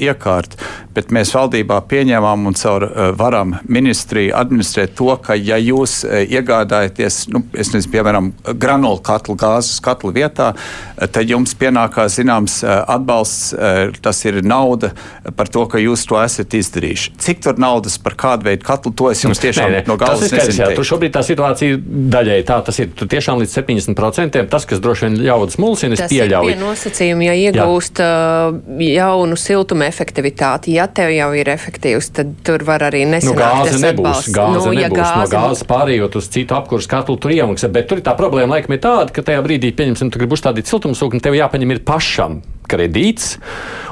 Speaker 4: iekārt, bet mēs valdībā pieņēmām un caur varam ministriju administrēt to, ka ja jūs iegādājaties, nu, es nezinu, piemēram, granulu katlu gāzes katlu vietā, tad jums pienākās zināms atbalsts, tas ir nauda par to, ka jūs to esat izdarījuši. Cik tur naudas par kādu veidu katlu, to es jums tiešām nē, nē. no galvas
Speaker 2: nezinu situācija daļai tā tas ir. Tur tiešām līdz 70% tas, kas droši vien ļaudas mulsina, es pieļauju.
Speaker 3: Tas ir nosacījumi, ja iegūst Jā. Uh, jaunu siltuma efektivitāti. Ja tev jau ir efektīvs, tad tur var arī nesanākt. Nu,
Speaker 2: gāze nebūs. Gāze nu, nebūs. Ja gāze no gāzes pārējot uz citu apkursu katlu, tur iemaksā. Bet tur ir tā problēma laikam ir tāda, ka tajā brīdī, pieņemsim, tu gribi uzstādīt siltumsūkni, tev jāpaņem ir pašam kredīts.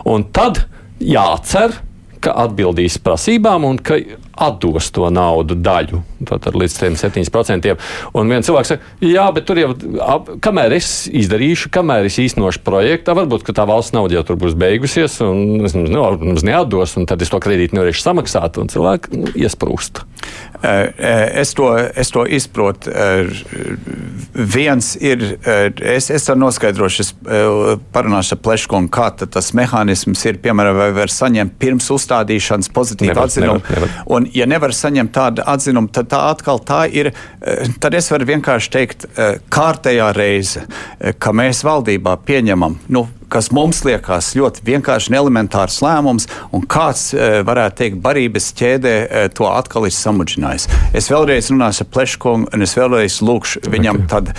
Speaker 2: Un tad jācer, ka atbildīs prasībām un ka atdos to naudu daļu. Tātad līdz 7%. Un viens cilvēks saka, jā, bet tur jau, ap, kamēr es izdarīšu, kamēr es īstenošu projektu, varbūt tā valsts nauda jau tur būs beigusies, un es mums neatdos, un tad es to kredītu nevarēšu samaksāt, un cilvēki nu, iesprūst.
Speaker 4: Es to, es to izprotu. Viens ir, es, es tam noskaidrošu, es parunāšu ar Pleškungu, kā tas mehānisms ir, piemēram, vai var saņemt pirms uzstādīšanas pozitīvu atzinumu. Un, ja nevar saņemt tādu atzinumu, tad tā atkal tā ir. Eh, tad es varu vienkārši teikt, eh, kārtējā reize, eh, ka mēs valdībā pieņemam nu, kas mums liekas ļoti vienkārši un elementārs lēmums, un kāds, varētu teikt, barības ķēdē to atkal ir samudžinājis. Es vēlreiz runāšu ar Pleškungu, un es vēlreiz lūkšu viņam tad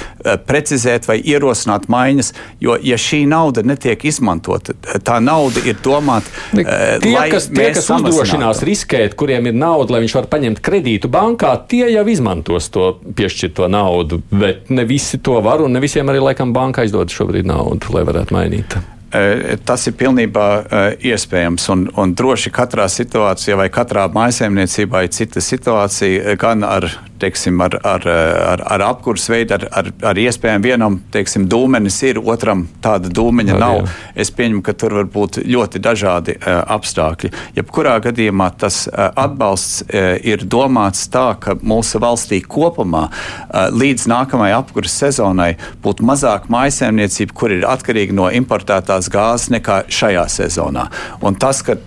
Speaker 4: precizēt vai ierosināt maiņas, jo, ja šī nauda netiek izmantota, tā nauda ir domāta,
Speaker 2: tie, kas, tie, kas uzdrošinās riskēt, kuriem ir nauda, lai viņš var paņemt kredītu bankā, tie jau izmantos to piešķirto naudu, bet ne visi to var, un ne visiem arī laikam banka aizdod šobrīd naudu, lai varētu mainīt.
Speaker 4: Tas ir pilnībā iespējams. Un, un droši katrā situācijā vai katrā maisaimniecībā ir cita situācija, gan ar teiksim, ar, ar, ar, ar apkursu veidu, ar, ar, ar iespējām vienam teiksim, dūmenis ir, otram tāda dūmeņa Ar, nav. Jā. Es pieņemu, ka tur var būt ļoti dažādi apstākļi. Jebkurā gadījumā tas atbalsts ir domāts tā, ka mūsu valstī kopumā līdz nākamajai apkursu sezonai būtu mazāk mājasēmniecību, kur ir atkarīgi no importētās gāzes nekā šajā sezonā. Un tas, ka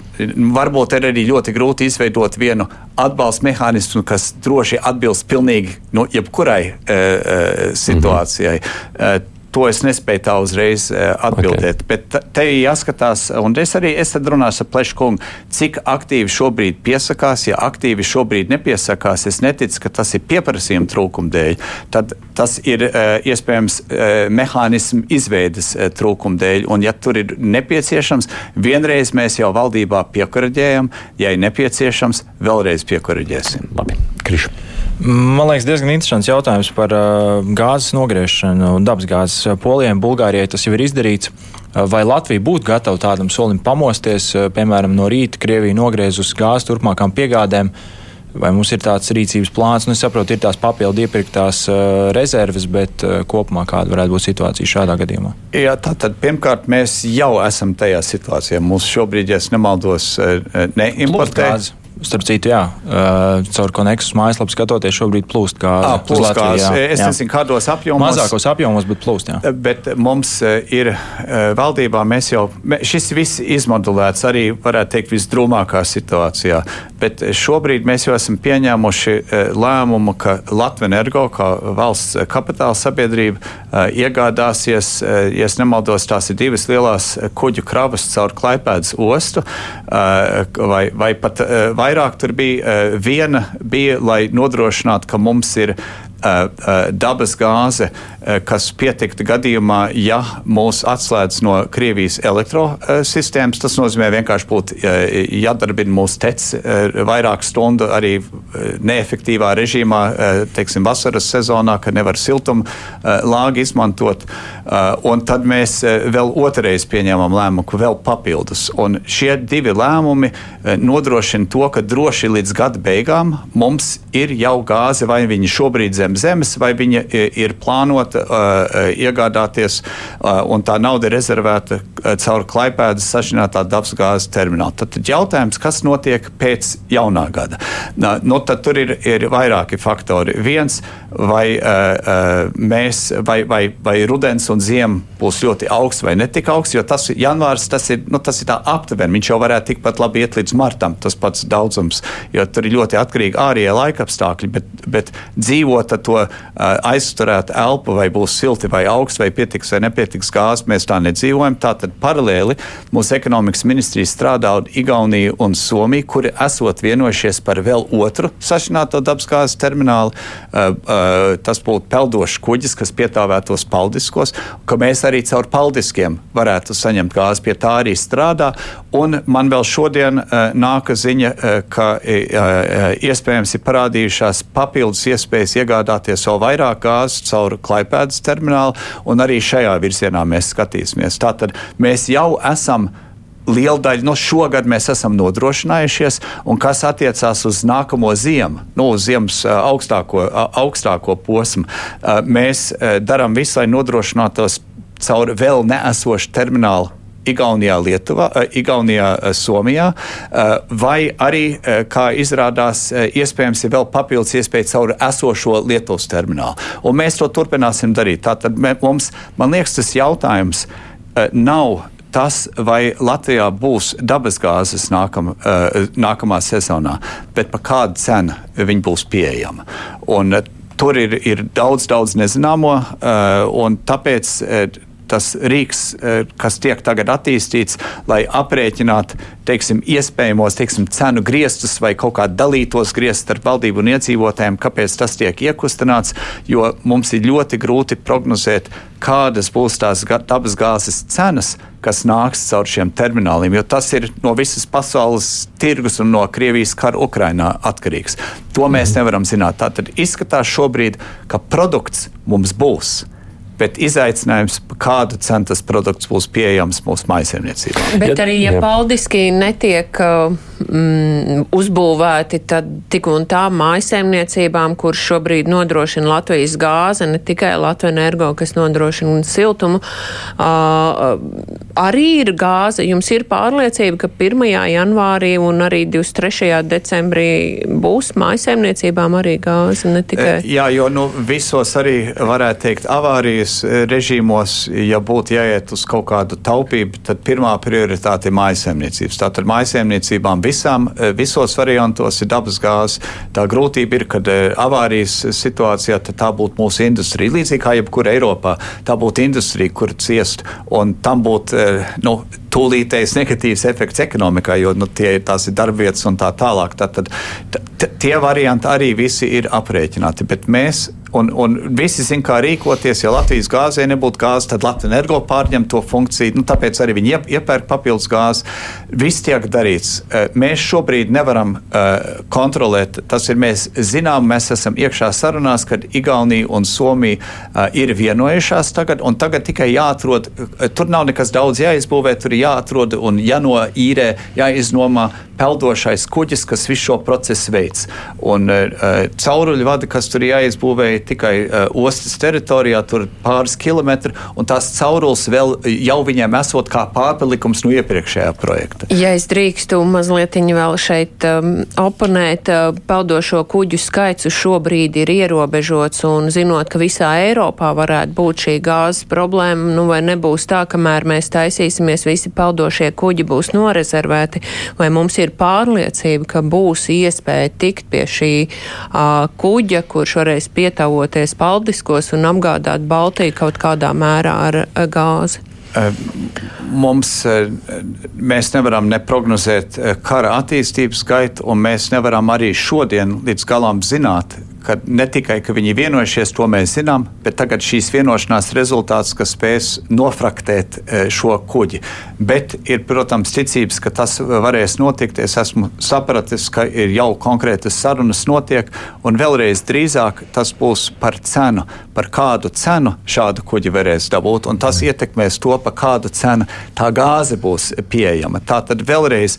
Speaker 4: varbūt ir arī ļoti grūti izveidot vienu atbalsta mehānismu, kas droši atbilst pilnīgi nu, jebkurai e, e, situācijai. Mm -hmm. To es nespēju tā uzreiz uh, atbildēt. Okay. Bet te jāskatās, un es arī es runāšu ar Pleškungu, cik aktīvi šobrīd piesakās. Ja aktīvi šobrīd nepiesakās, es neticu, ka tas ir pieprasījuma trūkuma dēļ. Tad tas ir uh, iespējams uh, mehānismu izveidas uh, trūkuma dēļ. Un, ja tur ir nepieciešams, vienreiz mēs jau valdībā piekuraģējam, ja ir nepieciešams, vēlreiz piekuraģēsim.
Speaker 2: Labi, Krišs.
Speaker 5: Man liekas, diezgan interesants jautājums par uh, gāzes nogriešanu un dabasgāzes polijai un Bulgārijai. Tas jau ir izdarīts. Uh, vai Latvija būtu gatava tādam solim pamosties, uh, piemēram, no rīta Krievija nogriezus gāzi turpmākām piegādēm? Vai mums ir tāds rīcības plāns? Nu, es saprotu, ir tās papildu iepirktās uh, rezerves, bet uh, kopumā kāda varētu būt situācija šādā gadījumā?
Speaker 4: Jā, tātad pirmkārt mēs jau esam tajā situācijā. Mums šobrīd, ja nemaldos, uh, neimportē. Plūst
Speaker 5: Starp citu, jā, uh, caur koneksus mājaslapu skatoties, šobrīd plūst gāze.
Speaker 4: À, plūst Latviju, gāze. Jā, es jā. nezinu, kādos apjomos.
Speaker 5: Mazākos apjomos, bet plūst. Jā.
Speaker 4: Bet mums ir valdībā, mēs jau, šis viss izmodulēts arī, varētu teikt, visdrūmākā situācijā. Bet šobrīd mēs jau esam pieņēmuši lēmumu, ka Latvija Energo, kā valsts kapitāla sabiedrība, iegādāsies, ja nemaldos, tās ir divas lielās kuģu kravas caur Klaipēdas ostu vai, vai pat vai vairāk tur bija eh, viena, bija, lai nodrošinātu, ka mums ir dabas gāze, uh, kas pietiktu gadījumā, ja mūs atslēdz no Krievijas elektrosistēmas. Tas nozīmē vienkārši būtu jādarbina mūsu tecis vairāk stundu arī neefektīvā režīmā, teiksim, vasaras sezonā, kad nevar siltumu lāgi izmantot. Un tad mēs vēl otrreiz pieņēmām lēmumu, ka vēl papildus. Un šie divi lēmumi nodrošina to, ka droši līdz gada beigām mums ir jau gāze vai viņi šobrīd zem zem zemes, vai viņa ir plānota uh, iegādāties, uh, un tā nauda ir rezervēta caur klaipēdas sašķinātā dabasgāzes terminālu. Tad, jautājums, kas notiek pēc jaunā gada? Nu, tad tur ir, ir vairāki faktori. Viens, vai mēs, vai, vai, vai rudens un ziema būs ļoti augsts vai netik augsts, jo tas janvārs, tas ir, nu, tas ir tā aptuveni. Viņš jau varētu tikpat labi iet līdz martam, tas pats daudzums, jo tur ir ļoti atkarīgi ārējie laikapstākļi, bet, bet dzīvot to aizturēt elpu, vai būs silti vai augsts, vai pietiks vai nepietiks gāzes, mēs tā nedzīvojam. Tātad paralēli mūsu ekonomikas ministrija strādā Igaunija un Somija, kuri esot vienojušies par vēl otru sašķināto dabasgāzes terminālu. Tas būtu peldošs kuģis, kas pietāvētos paldiskos, ka mēs arī caur paldiskiem varētu saņemt gāzi. Pie tā arī strādā. Un man vēl šodien nāka ziņa, ka iespējams ir parādījušās papildus iespējas iegādāties vēl vairāk gāzes caur Klaipēdas terminālu, un arī šajā virzienā mēs skatīsimies. Tātad mēs jau esam liela daļa no šogad mēs esam nodrošinājušies, un kas attiecās uz nākamo ziemu, nu, uz ziemas augstāko, augstāko posmu, mēs darām visu, lai nodrošinātos caur vēl neesošu terminālu Igaunijā, Lietuvā, eh, Igaunijā, eh, Somijā, eh, vai arī, kā izrādās, iespējams ir vēl papildus iespēja caur esošo Lietuvas terminālu. Un mēs to turpināsim darīt. Tātad mums, man liekas, tas jautājums nav tas, vai Latvijā būs dabasgāzes nākam, nākamā sezonā, bet par kādu cenu viņi būs pieejama. Un, tur ir, ir daudz, daudz nezināmo, un tāpēc tas rīks, kas tiek tagad attīstīts, lai aprēķinātu teiksim, iespējamos teiksim, cenu griestus vai kaut kādu dalītos griestus starp valdību un iedzīvotājiem, kāpēc tas tiek iekustināts, jo mums ir ļoti grūti prognozēt, kādas būs tās dabas gāzes cenas, kas nāks caur šiem termināliem, jo tas ir no visas pasaules tirgus un no Krievijas kara Ukrainā atkarīgs. To mēs mhm. nevaram zināt. Tātad izskatās šobrīd, ka produkts mums būs bet izaicinājums, kādu cenu tas produkts būs pieejams mūsu maisaimniecībā.
Speaker 3: Bet arī, ja paldiski netiek uh, mm, uzbūvēti, tad tik un tā maisaimniecībām, kur šobrīd nodrošina Latvijas gāze, ne tikai Latvijas energo, kas nodrošina siltumu, uh, arī ir gāze. Jums ir pārliecība, ka 1. janvārī un arī 23. decembrī būs maisaimniecībām arī gāze, ne tikai.
Speaker 4: Jā, jo nu, visos arī varētu teikt avārijas eh, režīmos, ja būtu jāiet uz kaut kādu taupību, tad pirmā prioritāte ir mājasēmniecības. Tātad mājasēmniecībām visām, eh, visos variantos ir dabas gāze. Tā grūtība ir, kad eh, avārijas situācijā tā būtu mūsu industrija. Līdzīgi kā jebkur Eiropā, tā būtu industrija, kur ciest, un tam būtu nu, tūlītējs negatīvs efekts ekonomikā, jo nu, tie, tās ir darbvietas un tā tālāk. Tad, tad tie varianti arī visi ir aprēķināti. Bet mēs Un, un visi zina, kā rīkoties. Ja Latvijas gāzē nebūtu gāzes, tad Latvijas energo pārņem to funkciju. Nu, tāpēc arī viņi iepērk papildus gāzi. Viss tiek darīts. Eh, mēs šobrīd nevaram uh, kontrolēt. Tas ir mēs zinām, mēs esam iekšā sarunās, kad Igaunija un Somija uh, ir vienojušās tagad, tagad tikai jāatrod. Tur nav nekas daudz jāizbūvē, tur ir jāatrod un jānoīrē, jāiznomā peldošais kuģis, kas visu šo procesu veids. Un uh, cauruļu vadi, kas tur jāizbūvē tikai uh, ostas teritorijā, tur pāris kilometri, un tās caurules vēl jau viņiem esot kā pārpalikums no iepriekšējā projekta.
Speaker 3: Ja es drīkstu mazliet vēl šeit um, oponēt, uh, peldošo kuģu skaits šobrīd ir ierobežots, un zinot, ka visā Eiropā varētu būt šī gāzes problēma, nu vai nebūs tā, kamēr mēs taisīsimies, visi peldošie kuģi būs norezervēti, vai mums ir pārliecība, ka būs iespēja tikt pie šī uh, kuģa, kurš varēs pietavoties paldiskos un apgādāt Baltiju kaut kādā mērā ar gāzi?
Speaker 4: Mums, mēs nevaram neprognozēt kara attīstības gaitu, un mēs nevaram arī šodien līdz galam zināt, ka ne tikai ka viņi vienojušies, to mēs zinām, bet tagad šīs vienošanās rezultāts, kas spēs nofraktēt e, šo kuģi. Bet ir, protams, ticības, ka tas varēs notikt. Es esmu sapratis, ka ir jau konkrētas sarunas notiek, un vēlreiz drīzāk tas būs par cenu, par kādu cenu šādu kuģi varēs dabūt, un tas ietekmēs to, pa kādu cenu tā gāze būs pieejama. Tā tad vēlreiz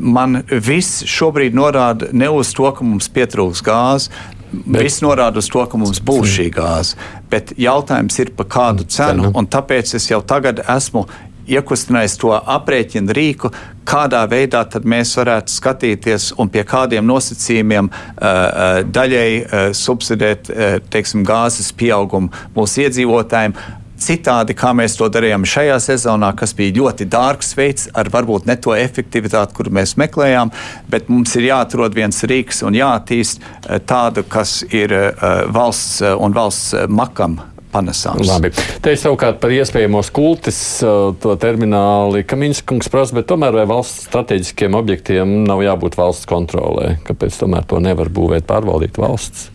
Speaker 4: man viss šobrīd norāda ne uz to, ka mums pietrūks gāzes. Viss norāda uz to, ka mums būs šī gāze. Bet jautājums ir par kādu cenu, un tāpēc es jau tagad esmu iekustinājis to aprēķinu rīku, kādā veidā mēs varētu skatīties un pie kādiem nosacījumiem uh, daļēji subsidēt teiksim, gāzes pieaugumu mūsu iedzīvotājiem citādi, kā mēs to darījām šajā sezonā, kas bija ļoti dārgs veids, ar varbūt ne to efektivitāti, kuru mēs meklējām, bet mums ir jāatrod viens rīks un jāattīst eh, tādu, kas ir eh, valsts eh, un valsts makam panesāms.
Speaker 2: Labi. Te savukārt par iespējamo skultis to termināli Kaminskungs prasa, bet tomēr vai valsts strateģiskiem objektiem nav jābūt valsts kontrolē? Kāpēc tomēr to nevar būvēt pārvaldīt valsts?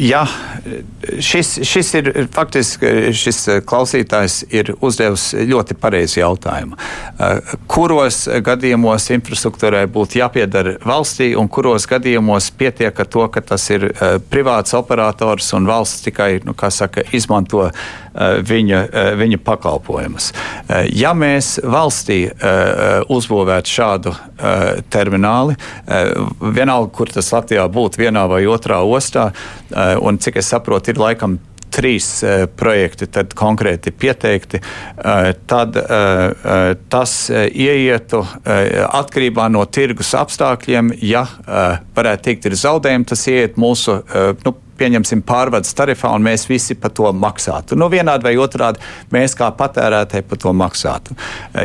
Speaker 4: Jā, šis, šis ir faktiski šis klausītājs ir uzdevis ļoti pareizu jautājumu. Kuros gadījumos infrastruktūrai būtu jāpiedara valstī un kuros gadījumos pietiek ar to, ka tas ir privāts operators un valsts tikai, nu, saka, izmanto viņa, viņa pakalpojumus. Ja mēs valstī uzbūvētu šādu termināli, vienalga, kur tas Latvijā būtu, vienā vai otrā ostā, Eh, un cik es saprotu, ir laikam trīs uh, projekti konkrēti pieteikti, uh, tad uh, tas ieietu atkarībā no tirgus apstākļiem. Ja varētu teikt, ir zaudējumi, tas ieiet mūsu nu, pieņemsim pārvades tarifā, un mēs visi par to maksātu. Nu, vienādi vai otrādi mēs kā patērētāji par to maksātu.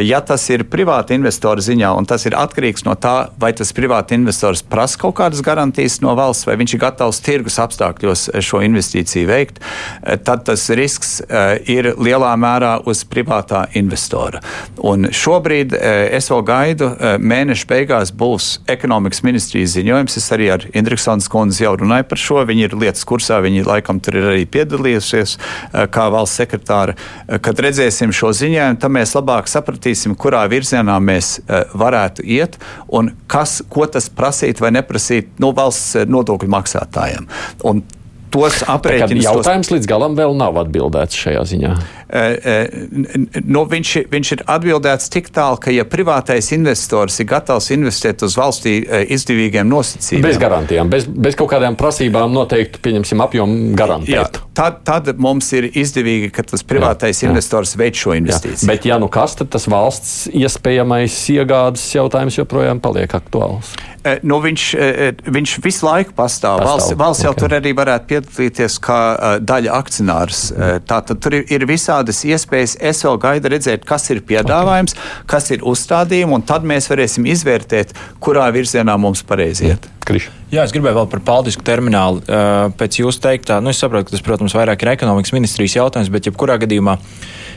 Speaker 4: Ja tas ir privāta investora ziņā, un tas ir atkarīgs no tā, vai tas privāta investors prasa kaut kādas garantijas no valsts, vai viņš ir gatavs tirgus apstākļos šo investīciju veikt, tad tas risks uh, ir lielā mērā uz privātā investora. Un šobrīd uh, es vēl gaidu, uh, mēneša beigās būs ekonomikas ministrijas ziņojums. Es arī ar Indriksons kundzi jau runāju par šo. Viņi ir lietas kursā, viņi laikam tur ir arī piedalījušies kā valsts sekretāra. Kad redzēsim šo ziņojumu, tad mēs labāk sapratīsim, kurā virzienā mēs varētu iet un kas, ko tas prasīt vai neprasīt no nu, valsts nodokļu maksātājiem. Un tos aprēķinus.
Speaker 2: Jautājums tos... līdz galam vēl nav atbildēts šajā ziņā.
Speaker 4: Nu, viņš, viņš ir atbildēts tik tālu, ka, ja privātais investors ir gatavs investēt uz valstī izdevīgiem nosacījumiem,
Speaker 2: bez garantijām, bez, bez kaut kādām prasībām noteikti, pieņemsim, apjomu garantēt. Jā,
Speaker 4: tad, tad mums ir izdevīgi, ka tas privātais jā, jā. investors veic šo investīciju.
Speaker 2: Jā. Bet, ja nu kas, tad tas valsts iespējamais iegādes jautājums joprojām paliek aktuāls.
Speaker 4: Nu, viņš, viņš visu laiku pastāv. pastāv. Valsts, valsts jau okay. tur arī varētu piedalīties kā daļa akcionārs. Tātad tur ir, ir visā dažādas iespējas. Es vēl gaidu redzēt, kas ir piedāvājums, kas ir uzstādījumi, un tad mēs varēsim izvērtēt, kurā virzienā mums pareizi iet.
Speaker 5: Kriš. Jā, es gribēju vēl par Paldiskā terminālu. Pēc jūsu teiktā, nu, es saprotu, ka tas, protams, vairāk ir ekonomikas ministrijas jautājums, bet jebkurā gadījumā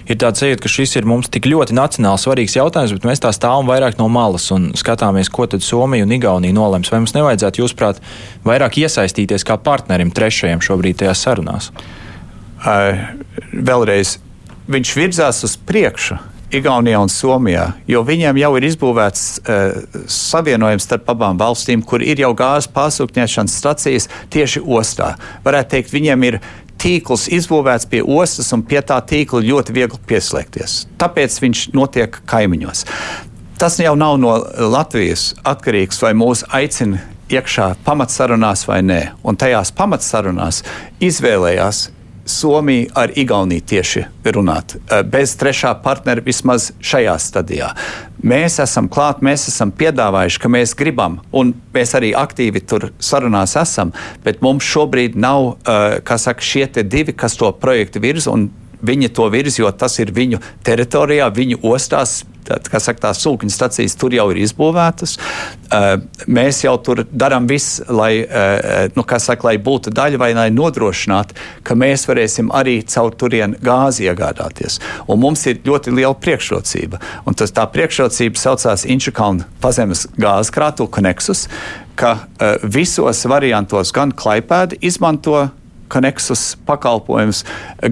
Speaker 5: ir tāds sajūta, ka šis ir mums tik ļoti nacionāli svarīgs jautājums, bet mēs tā stāvam vairāk no malas un skatāmies, ko tad Somija un Igaunija nolems. Vai mums nevajadzētu, jūsuprāt, vairāk iesaistīties kā partnerim trešajam šobrīd tajās sarunās?
Speaker 4: Uh, vēlreiz viņš virzās uz priekšu. Igaunijā un Somijā, jo viņiem jau ir izbūvēts uh, savienojums starp abām valstīm, kur ir jau gāzes pārsūkņošanas stacijas tieši ostā. Varētu teikt, viņiem ir tīkls izbūvēts pie ostas, un pie tā tīkla ļoti viegli pieslēgties. Tāpēc viņš notiek kaimiņos. Tas jau nav no Latvijas atkarīgs, vai mūs aicina iekšā pamatsarunās vai nē. Un tajās pamatsarunās izvēlējās Somija ar Igauniju tieši runāt, eh, bez trešā partnera vismaz šajā stadijā. Mēs esam klāt, mēs esam piedāvājuši, ka mēs gribam, un mēs arī aktīvi tur sarunās esam, bet mums šobrīd nav, eh, kā saka, šie divi, kas to projektu virza, un viņi to virza, jo tas ir viņu teritorijā, viņu ostās, Tad, saka, tās sūkņu stacijas tur jau ir izbūvētas. Uh, mēs jau tur darām visu, lai, uh, nu, saka, lai būtu daļa vai lai nodrošinātu, ka mēs varēsim arī caur turieni gāzi iegādāties. Un mums ir ļoti liela priekšrocība. Un tas, tā priekšrocība saucās Inčukalna pazemes gāzes krātu Koneksus, ka uh, visos variantos gan Klaipēda izmanto Koneksus pakalpojums,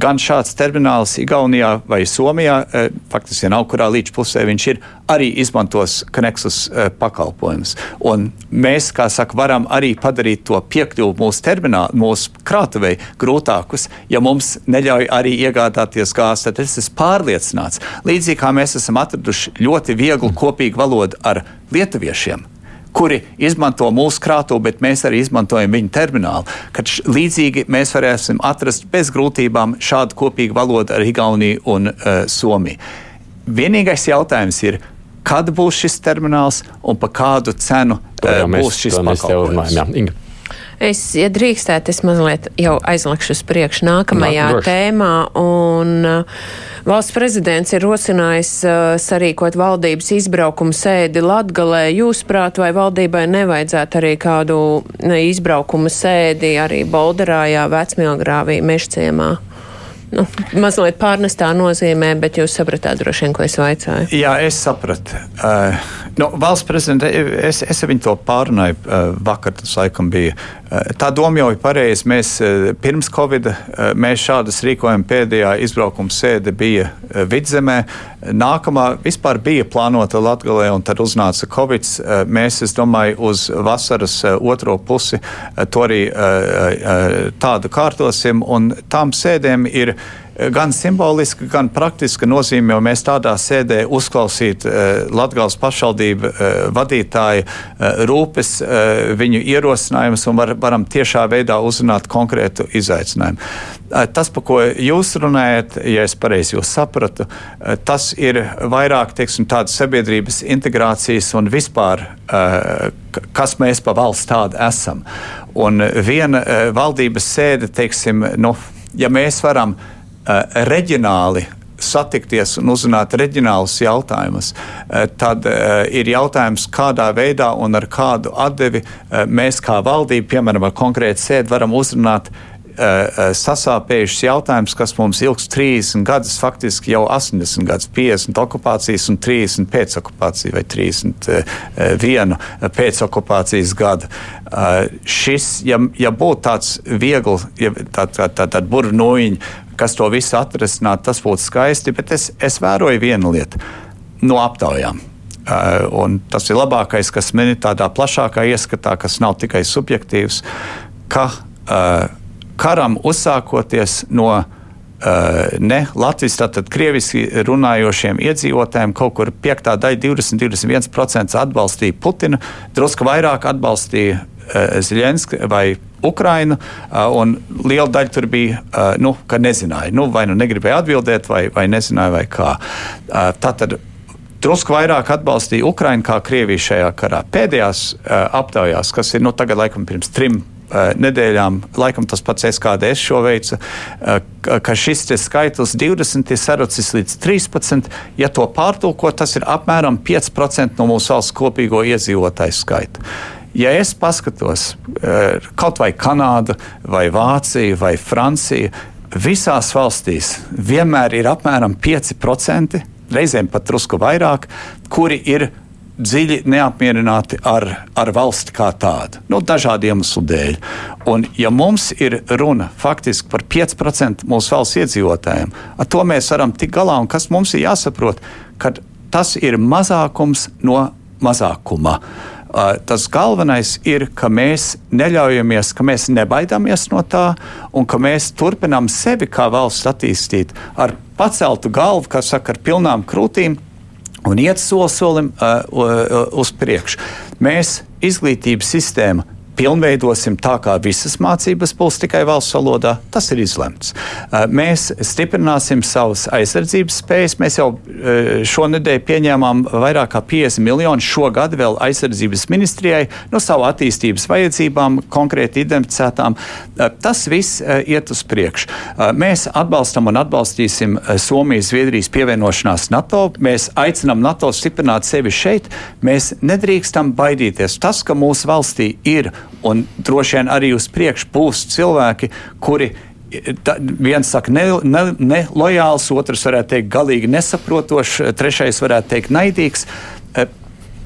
Speaker 4: gan šāds termināls Igaunijā vai Somijā, eh, faktiski nav kurā līdz pusē viņš ir, arī izmantos Koneksus eh, pakalpojumus. Un mēs, kā saka, varam arī padarīt to piekļuvu mūsu terminālu, mūsu krātuvei grūtākus, ja mums neļauj arī iegādāties gāzi. Tad es esmu pārliecināts, līdzīgi kā mēs esam atraduši ļoti vieglu kopīgu valodu ar lietuviešiem kuri izmanto mūsu krātuvi, bet mēs arī izmantojam viņu terminālu. Kad līdzīgi mēs varēsim atrast bez grūtībām šādu kopīgu valodu ar Igauniju un uh, Somiju. Vienīgais jautājums ir, kad būs šis termināls un pa kādu cenu uh, būs šis pakalpojums.
Speaker 3: Es, ja drīkstētu, es mazliet jau aizlikšu uz priekšu nākamajā Nā, tēmā. Un, uh, valsts prezidents ir rosinājis uh, sarīkot valdības izbraukumu sēdi Latgalē. Jūsuprāt, vai valdībai nevajadzētu arī kādu ne, izbraukumu sēdi arī Bolderājā, Vecmilgrāvī, Mešciemā? Nu, mazliet pārnestā nozīmē, bet jūs sapratāt droši vien, ko es vaicāju.
Speaker 4: Jā, es sapratu. Uh, nu, valsts prezidenta, es, es viņu to pārunāju uh, vakar, tas laikam bija. Uh, tā doma jau ir pareiza. Mēs uh, pirms Covid uh, mēs šādas rīkojam pēdējā izbraukuma sēde bija uh, vidzemē. Nākamā vispār bija plānota Latgalē un tad uznāca Covid. Uh, mēs, es domāju, uz vasaras uh, otro pusi uh, to arī uh, uh, tādu kārtosim un tām sēdēm ir gan simboliska, gan praktiska nozīme, jo mēs tādā sēdē uzklausīt Latgales pašvaldību vadītāju rūpes, viņu ierosinājumus un var, varam tiešā veidā uzrunāt konkrētu izaicinājumu. Tas, par ko jūs runājat, ja es pareizi jūs sapratu, tas ir vairāk teiksim, tādas sabiedrības integrācijas un vispār, kas mēs pa valsts tādi esam. Un viena valdības sēde, teiksim, nu, ja mēs varam reģionāli satikties un uzrunāt reģionālus jautājumus, tad ir jautājums, kādā veidā un ar kādu atdevi mēs kā valdība, piemēram, ar konkrētu sēdi varam uzrunāt sasāpējušas jautājums, kas mums ilgs 30 gadus, faktiski jau 80 gadus, 50 okupācijas un 30 pēcokupācijas vai 31 pēcokupācijas gadu. Šis, ja, ja būtu tāds viegli, ja, tā, tā, tā, tā burbuļnojiņa, kas to visu atrisināt, tas būtu skaisti, bet es, es vēroju vienu lietu no aptaujām. Uh, un tas ir labākais, kas man ir tādā plašākā ieskatā, kas nav tikai subjektīvs, ka uh, karam uzsākoties no uh, ne Latvijas, tātad krieviski runājošiem iedzīvotājiem, kaut kur piektā daļa, 20-21% atbalstīja Putinu, drusku vairāk atbalstīja uh, Zelenski vai Ukrainu, uh, un liela daļa tur bija, uh, nu, ka nezināja, nu, vai nu negribēja atbildēt, vai, vai nezināja, vai kā. Tātad drusku vairāk atbalstīja Ukrainu kā Krieviju šajā karā. Pēdējās aptaujās, kas ir nu, tagad laikam pirms trim Eh, nedēļām, laikam tas pats SKDS šo veica, eh, ka šis skaitlis 20 ir sarucis līdz 13. Ja to pārtulko, tas ir apmēram 5% no mūsu valsts kopīgo iedzīvotāju skaita. Ja es paskatos eh, kaut vai Kanādu, vai Vāciju, vai Franciju, visās valstīs vienmēr ir apmēram 5%, reizēm pat drusku vairāk, kuri ir dziļi neapmierināti ar, ar valsti kā tādu, nu, dažādu iemeslu dēļ. Un, ja mums ir runa faktiski par 5% mūsu valsts iedzīvotājiem, ar to mēs varam tikt galā. Un kas mums ir jāsaprot, ka tas ir mazākums no mazākuma. Uh, tas galvenais ir, ka mēs neļaujamies, ka mēs nebaidāmies no tā, un ka mēs turpinām sevi kā valsts attīstīt ar paceltu galvu, kā saka, ar pilnām krūtīm, un iet soli solim uh, uh, uz priekšu. Mēs izglītības sistēmu pilnveidosim tā, kā visas mācības būs tikai valsts valodā, tas ir izlemts. Uh, mēs stiprināsim savas aizsardzības spējas. Mēs jau uh, šonadēļ pieņēmām vairāk kā 50 miljonus šogad vēl aizsardzības ministrijai no savu attīstības vajadzībām, konkrēti identificētām. Uh, tas viss iet uz priekšu. Mēs atbalstam un atbalstīsim Somijas, Zviedrijas pievienošanās NATO. Mēs aicinām NATO stiprināt sevi šeit. Mēs nedrīkstam baidīties. Tas, ka mūsu valstī ir Un droši vien arī uz priekšu būs cilvēki, kuri Ta, viens saka, nelojāls, ne, ne otrs varētu teikt, galīgi nesaprotošs, trešais varētu teikt, naidīgs. Eh,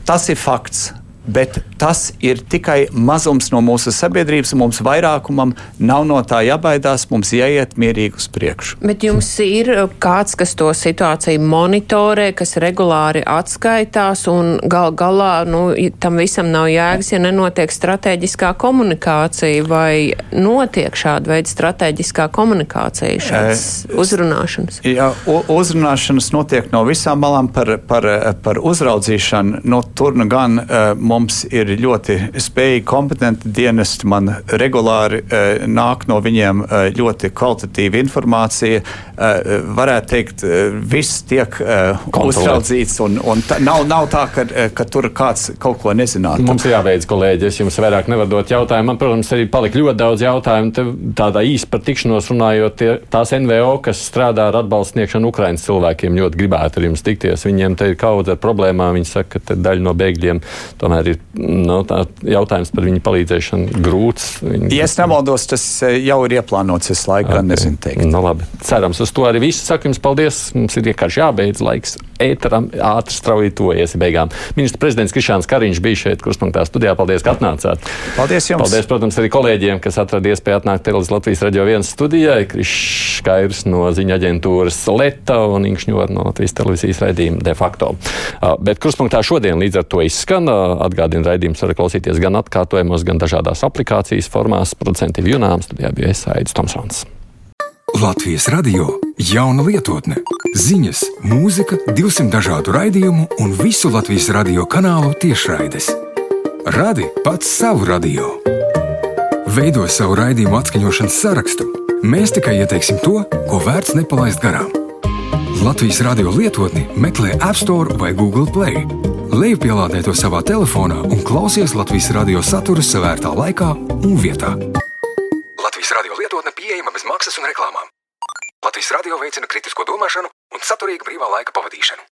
Speaker 4: tas ir fakts. Bet tas ir tikai mazums no mūsu sabiedrības. Mums vairākumam nav no tā jābaidās. Mums jāiet mierīgi uz priekšu.
Speaker 3: Bet jums ir kāds, kas to situāciju monitorē, kas regulāri atskaitās, un gal galā nu, tam visam nav jēgas, ja nenotiek strateģiskā komunikācija vai notiek šāda veida strateģiskā komunikācija, šādas e, uzrunāšanas.
Speaker 4: Jā, uzrunāšanas notiek no visām malām par, par, par uzraudzīšanu. No, tur nu gan uh, mums ir ļoti spējīgi, kompetenti dienesti. Man regulāri uh, nāk no viņiem uh, ļoti kvalitatīva informācija. Uh, varētu teikt, uh, viss tiek uh, uzraudzīts. Un, un tā, nav, nav tā, ka, ka tur kāds kaut ko nezinātu.
Speaker 2: Mums jābeidz, kolēģi. Es jums vairāk nevaru dot jautājumu. Man, protams, arī palika ļoti daudz jautājumu. Tādā īsi par tikšanos runājot, tie, tās NVO, kas strādā ar atbalstu sniegšanu Ukraiņas cilvēkiem, ļoti gribētu ar jums tikties. Viņiem te ir kaudze ar problēmām. Viņi saka, ka daļa no bēgļiem tomēr tomēr ir nu, jautājums par viņu palīdzēšanu grūts.
Speaker 4: Viņi... Ja es nemaldos, tas eh, jau ir ieplānots. Es laiku okay. nezinu teikt.
Speaker 2: Nu, labi. Cerams, uz to arī viss. Saku jums paldies. Mums ir vienkārši jābeidz laiks. Ēteram ātri strauji tojies beigām. Ministra prezidents Krišāns Kariņš bija šeit, kurspunktā studijā. Paldies, ka atnācāt.
Speaker 4: Paldies jums.
Speaker 2: Paldies, protams, arī kolēģiem, kas atrada iespēju atnākt Televīzijas Latvijas radio vienas studijai. Krišs Kairs no ziņa aģentūras Leta un Inkšņor no Latvijas televīzijas raidījuma de facto. Bet kurspunktā šodien līdz ar to izskan. Atgādina raidījums var klausīties gan atkārtojumos, gan dažādās aplikācijas formās. Producenti Junāms, studijā bija Aizsaids Tomsons.
Speaker 6: Latvijas radio jauna lietotne, ziņas, mūzika, 200 dažādu raidījumu un visu Latvijas radio kanālu tiešraides. Radi pats savu radio. Veido savu raidījumu atskaņošanas sarakstu. Mēs tikai ieteiksim to, ko vērts nepalaist garām. Latvijas radio lietotni meklē App Store vai Google Play. Lejupielādē to savā telefonā un klausies Latvijas radio saturu savērtā laikā un vietā. Latvijas radio lietotne pieejama bez maksas un reklāmām. Latvijas radio veicina kritisko domāšanu un saturīgu brīvā laika pavadīšanu.